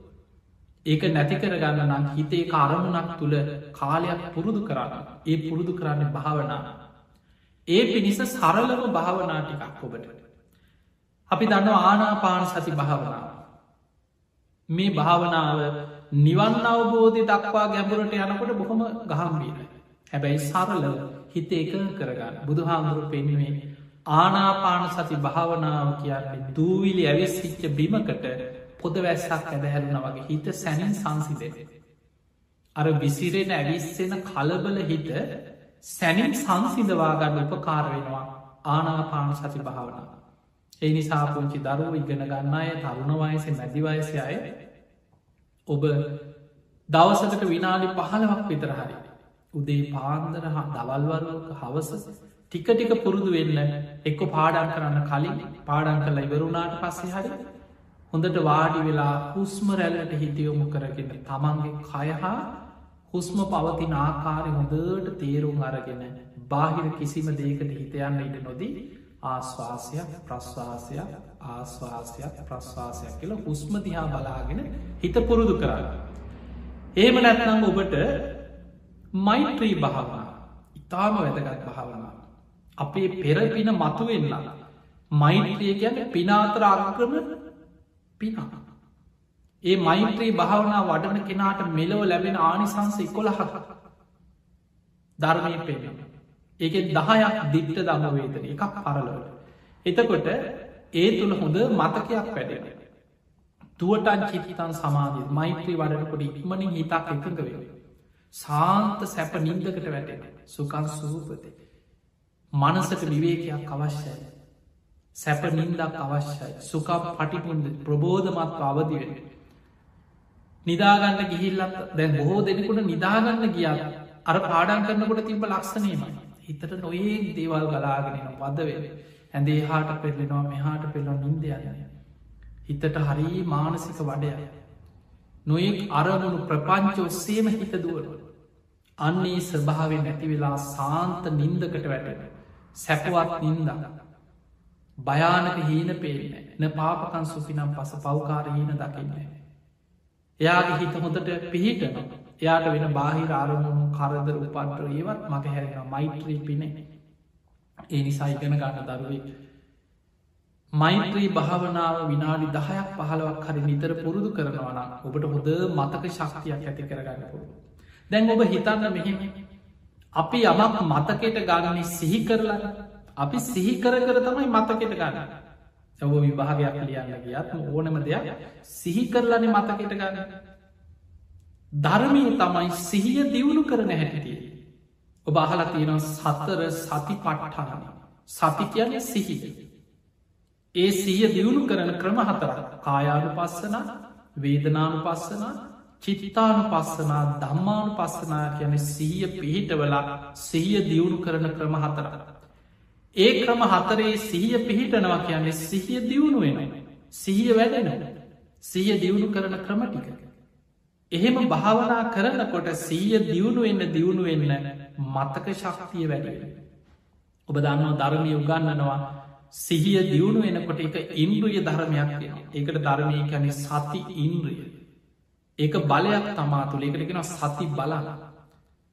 ඒක නැති කරගන්න නම් හිතේ කාරමුණක් තුළ කාලයක් පුරුදු කරන්න. ඒ පුරුදු කරන්න භාවනා. ඒ පිණිස සරලම භාවනා ටිකක් ඔබට. අපි දන්න ආනාපාන සති භාවනාව මේ භාවනාව නිවන් අවබෝධය දක්වා ගැඹුරට යනකොට බොහොම ගහම්බීරයි හැබැයි සරල හිත එක කරගන්න. බුදු හාමුදුරු පෙන්වේ ආනාපාන සති භාවනාව කියන්නේ දූවිලි ඇවිස්සිච්ච බිමකට පොද වැස්සක් ඇදහැරුණ වගේ හිත සැනින් සංසිදේ. අර විසිරෙන ඇවිස්සෙන කලබල හිත සැනින් සංසිදවාගන්න උපකාර වෙනවා ආනාපාන සති භාවනා. ඒ නිසා පුංචි දරුව ඉගෙන ගන්න අය තරුණ වයසේ මැදිවයසය අය ඔබ දවසකට විනාඩි පහලවක් විතර හරි උදේ පාන්දර හා දවල්වරුවක හවස ටික ටික පුරුදු වෙන්න එක්ක පාඩන් කරන්න කලින් පාඩන් කරලා ඉවරුණාට පස්සේ හරි හොඳට වාඩි වෙලා හුස්ම රැල්ලට හිතියොමු කරගෙන තමන්ගේ කයහා හුස්ම පවතින ආකාරය හොඳට තේරුම් අරගෙන බාහිර කිසිම දේකට හිතයන්න ඉට නොදී ආශ්වාසයක් ප්‍රශ්වාසයක් ආශ්වාසයක් ප්‍රශ්වාසයක් කියලා හුස්ම දිහා බලාගෙන හිත පුරුදු කරන්න. ඒම නැත්නම් ඔබට මෛත්‍රී භාවනා ඉතාම වැදගත් භාවනා. අපේ පෙරපින මතුවෙන්න. මෛත්‍රිය ගැන පිනාතර අක්‍රම පිනා. ඒ මෛත්‍රී භාවනා වඩන කෙනාට මෙලව ලැබෙන ආනිසංස එකොළහක් ධර්මය පෙන. ඒක දහයක් දිට්ට දමවේතන එකක් පරලවට. එතකොට ඒ තුළ හොඳ මතකයක් පැඩෙන. තුවටන් චිතන් සමාධී මෛත්‍රී වඩනකොට ඉක්මනින් හිතක් එකඟ වේ. සාන්ත සැප නින්දකට වැටෙන සුකන් සූපති. මනසට විවේකයක් අවශ්‍යයි. සැප නින්දක් අවශ්‍යයි සුකම් පටිපුන්ද ප්‍රබෝධමත්ව අවදිවෙන. නිදාගන්න ගිහිල්ලත් දැන් බොහෝ දෙනෙකුට නිදාගන්න ගියා අර පාඩන් කරනකොට තිබ ලක්ෂණීම හිතට නොයේ දේවල් ගලාගෙනන වදවේ ඇඳේ හාට පෙල්ලෙනවා මෙහාට පෙල්ලො නින්දයන්න. හිතට හරි මානසික වඩය නොයෙක් අරමුණු ප්‍රපංච ඔස්සේම හිත දුවන. අන්නේ ස්වභාවෙන් නැති වෙලා සාන්ත නින්දකට වැටෙන. සැපවත් නින්ද. භයානක හීන පේන න පාපකන් සුපිනම් පස පෞකාර හීන දකින්නේ. එයාගේ හිත හොඳට පිහිටන එයාට වෙන බාහිර අරමුණු කරදර උපන්ට ඒවත් මක හැරෙන මෛත්‍රී පිනේ. ඒ නිසා ඉගෙන ගන්න දරුවෙක් මෛත්‍රී භාවනාව විනාඩි දහයක් පහලවක් හරි නිතර පුරුදු කරනවන ඔබට හොද මතක ශක්තියක් ඇති කරගන්න පුරු. දැන් ඔබ හිතන්න මෙහෙම අපි යමක් මතකෙට ගාගන්නේ සිහි කරලා අපි සිහි කර කර තමයි මතකෙට ගන්න ඔබ විභාගයක් ලියන්න ගියත් ඕනම දෙයක් සිහි කරලන මතකෙට ගන්න ධර්මී තමයි සිහිය දියුණු කරන හැටිය ඔබ අහලා තියෙන සත්තර සති පට්ටාන සති කියන්නේ සිහිදී ඒ සිය දියුණු කරන ක්‍රම හතර කායානු පස්සන වේදනානු පස්සන චිත්තානු පස්සනා දම්මානු පස්සනා කියන සිහිය පිහිටවලා සිහිය දියුණු කරන ක්‍රම හතර. ඒ ක්‍රම හතරේ සිහිය පිහිටනවා කියන්නේ සිහිය දියුණු වෙන සිහිය වැඩෙන සිහිය දියුණු කරන ක්‍රම ටික. එහෙම භාවනා කරනකොට සීය දියුණු එන්න දියුණු වෙන්න මතක ශක්තිය වැඩෙන. ඔබ දන්නවා ධර්මය උගන්නනවා සිහිය දියුණු වෙනකොට එක ඉන්ද්‍රිය ධර්මයක් ඒකට ධර්මය කැනෙ සති ඉන්ද්‍රිය ඒක බලයක් තමා තුළ. එකටගෙන සති බලලා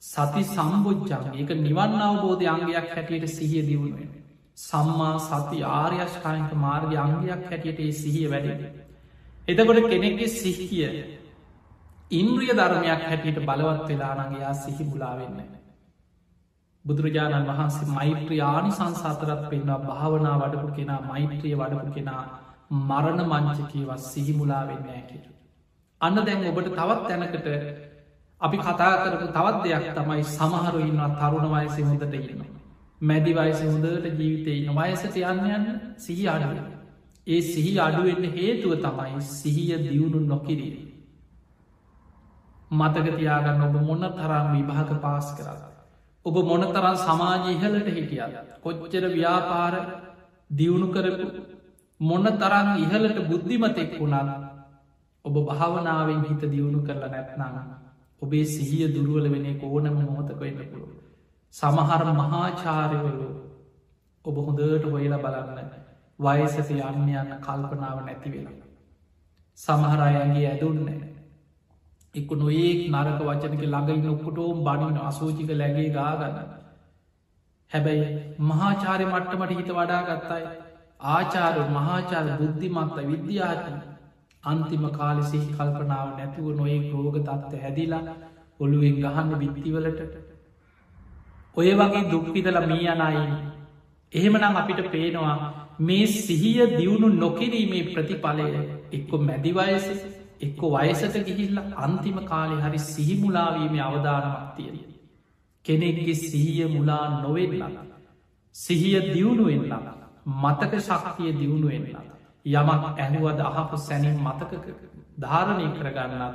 සති සම්බෝජ්ජන් ඒක නිවන් අවබෝධ අංගයක් හැටියට සිහිය දියුණුවෙන සම්මා සති ආර්යෂ්කායක මාර්ග අංගයක් හැටියට ඒ සිහිය වැඩ එතකොට කෙනෙක්ගේ සිහිය ඉන්ද්‍රිය ධර්මයක් හැටියට බලවත් වෙලානගේයා සිහි බුලාවෙන්නේ බුදුරජාණන් වහන්සේ මෛත්‍රී ආනි සංසාතරත් පෙන්වා භාවනා වඩපු කෙනා මෛත්‍රිය වඩපු කෙනා මරණ මංචකීවත් සිහිමුලා වෙන්න ඇකිට. අන්න දැන් ඔබට තවත් තැනකට අපි කතා කරපු තවත් දෙයක් තමයි සමහරු ඉන්නවා තරුණ වයසි හොඳට ඉන්න. මැදි වයස හොඳට ජීවිතය ඉන්න වයසට යන්න යන්න සිහි අඩුව. ඒ සිහි අඩුවෙන්න හේතුව තමයි සිහිය දියුණු නොකිරීම. මතකතියාගන්න ඔබ මොන්න තරම් විභාග පාස් කරලා. ඔබ මොනතරන් සමාජ ඉහලට හිටියද කොච්චර ව්‍යාපාර දියුණු කරපු මොන්න තරන් ඉහලට බුද්ධිමතෙක් වුණන්න ඔබ භාවනාවෙන් හිත දියුණු කරලා නැත්නන්න ඔබේ සිහිය දුරුවල වෙන ඕනම මොහොතක එන්න පුළුව සමහර මහාචාරවලු ඔබ හොඳට හොයලා බලන්න වයසත යන්න යන්න කල්පනාව නැති වෙලා. සමහර අයගේ ඇදුන්න එක්ක නොඒක් නරක වචනක ළඟයි ඔක්කොටෝම් බනින අසෝචික läගේ ගාගන්න. හැබැයි මහාචාරය මට්ටමට හිත වඩා ගත්තයි. ආචාර මහාචාර බුද්ධිමත්ත විද්‍යාඥ අන්තිම කාලෙසි කල්පනාව නැතුව නොඒ රෝග තත්ත හැදිලා ඔළුවෙන් ගහන්න බිත්තිවලට ඔය වගේ දුක්විදල මී අනයි එහෙමනම් අපිට පේනවා මේ සිහිය දියුණු නොකිරීමේ ප්‍රතිඵලය එක්කො මැදිවයස එක්ක වයසට ගිහිල්ල අන්තිම කාලෙ හරි සිහිමුලාවීමේ අවධානමක් තියෙන. කෙනෙක්ගේ සිහිය මුලා නොවෙල්ලා. සිහිය දියුණුවෙන්ලා මතක ශක්තිය දියුණුවෙන්ලා. යමක් ඇහුවද අහපු සැනින් මතක ධාරණය කරගන්නලා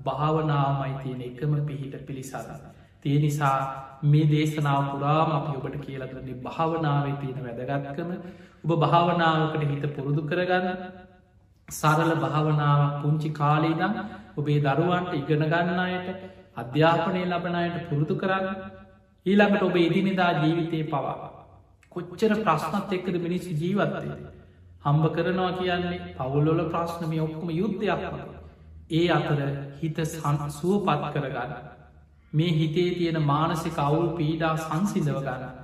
භාවනාමයි තියෙන එකම පිහිට පිළිසරන්න. තිය නිසා මේ දේශනාව පුරාම අපි ඔබට කියලකරන්නේ භාවනාවේ තියෙන වැදගත්කම. ඔබ භාවනාවකට හිත පුරුදු කරගන්න. සරල භාවනාවක් පුංචි කාලීදම් ඔබේ දරුවන්ට ඉගෙන ගන්නයට අධ්‍යාපනය ලබනයට පුරුදු කරන්න. ඊළඟට ඔබ ඉදිනිදා ජීවිතය පවා කොච්චර ප්‍රශ්නත් එක්කද මිනිස්සු ජීවත්තය හම්බ කරනවා කියන්නේ පවුල්ලොල ප්‍රශ්නමය ඔක්කොම යුද්ධයක් ඒ අතර හිත සන් සුව පත් කරගන්න. මේ හිතේ තියෙන මානසික අවුල් පීඩා සංසිදව ගන්න.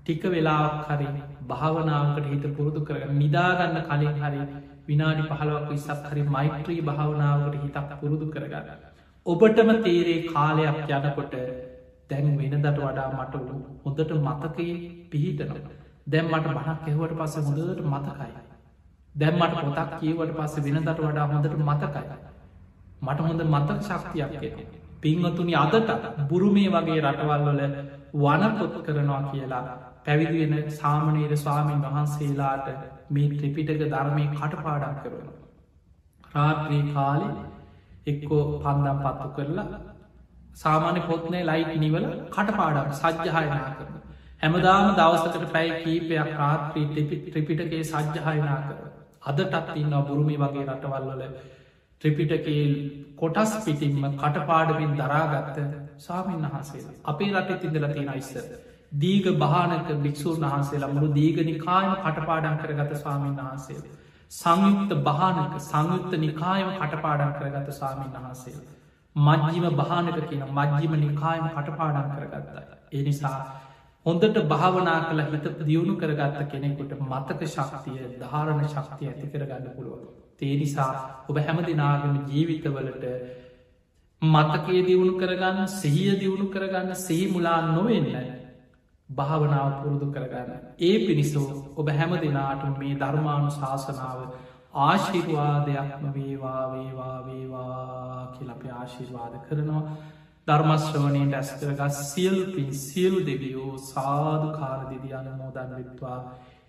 ටික වෙලාක් හරි භාවනාවකට හිත පුරුදු කරගන්න නිදාගන්න කලින් හරි විනාඩි පහලවක් විසක් හරි මෛත්‍රී භාවනාවකට හිතක් පුරුදු කරගන්න. ඔබටම තේරේ කාලයක් යනකොට දැන් වෙනදට වඩා මට හොඳට මතකයේ පිහිටන දැම්මට බණක් එහවට පස හොඳට මතකයි. දැම්මට පොතක් කියවට පස්ස වෙනදට වඩා හොඳට මතකයි මට හොඳ මතක ශක්තියක් පින්වතුනි අදට බුරුමේ වගේ රටවල්වල වනපොත් කරනවා කියලා පැවිදිවෙන සාමනීර ස්වාමීන් වහන්සේලාට මේ ත්‍රිපිටක ධර්මය කටපාඩක් කරන. රාත්‍රී කාලි එක්කෝ පන්දම් පත්තු කරලා සාමාන්‍ය පොත්නය ලයිට් නිවල කටපාඩක් සජ්්‍යහයනා කරන. හැමදාම දවසකට පැයි කීපයක් රාත්‍රී ත්‍රිපිටකේ සජ්්‍යහයනා කර. අදටත් ඉන්න බුරුමි වගේ රටවල්වල ත්‍රිපිටකේ කොටස් පිටින්ම කටපාඩමින් දරාගත්ත සාමීන් වහන්සේ අපේ රට තිදල තියෙන අයිස්සර. දීග භානක භික්‍ෂූන් වහන්සේලා මුළු දීගනි කායම කටපාඩන් කරගත ස්වාමීන් වහන්සේ. සංයුක්ත භානක සංයුක්ත නිකායම කටපාඩන් කරගත ස්වාමීන් වහන්සේ. මජ්ජිම භානක කියන මජ්ජිම නිකායම කටපාඩන් කරගත්ත. ඒ නිසා හොඳට භාවනා කළ හිත දියුණු කරගත්ත කෙනෙකුට මතක ශක්තිය ධාරණ ශක්තිය ඇති කරගන්න පුළුවන්. තේ නිසා ඔබ හැම දෙනාගම ජීවිතවලට මතකේ දියුණු කරගන්න සිහිය දියුණු කරගන්න සහි මුලා නොවෙන්නයි භාවනාව පුරුදු කරගන්න. ඒ පිණිසෝ ඔබ හැම දෙනාට මේ ධර්මාණු ශාසනාව ආශිර්වාදයක්ම වේවා වේවා වේවා කියලප ආශිර්වාද කරනවා ධර්මශ්‍රවනයට ඇස්කරගත් සියල් පින් සියලු දෙවියෝ සාධ කාරදිදි අනමෝදන් විත්වා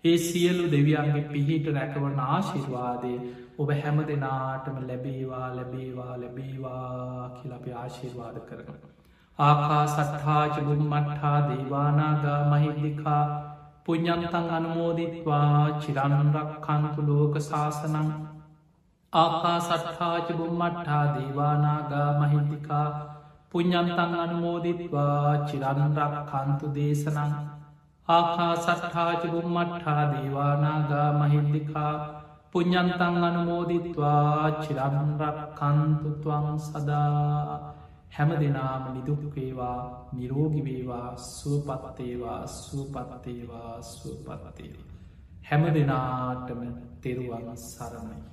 ඒ සියලු දෙවියන්ගේ පිහිට රැකවන ආශිර්වාදය ඔබ හැම දෙනාටම ලැබේවා ලැබේවා ලැබේවා කියලපි ආශිර්වාද කරන. ආකා සට්හාච බුම්මට්හා දේවානාගා මහිද්දිකා පුඥ්ඥන්තන් අනුමෝදිත්වා චිරන්රක් කන්තු ලෝක ශාසනං ආකා සට්හාච බුම්මට්හා දේවානාගා මහිද්දිකා පුඥ්ඥන්තන් අනුමෝදිත්වා චිරන්රක් කන්තු දේශනං ආකා සට්හාච බුම්මට්හා දේවානාගා මහිද්දිකා පුඥ්ඥන්තන් අනුමෝදිත්වා චිරන්රක් කන්තුතුවං සදා හැම දෙනාම නිදුක්වේවා නිරෝගිවේවා සුවපත්තේවා සුවපත්තේවා සුවපත්තේවා හැම දෙනාටම තෙරුවන් සරණයි.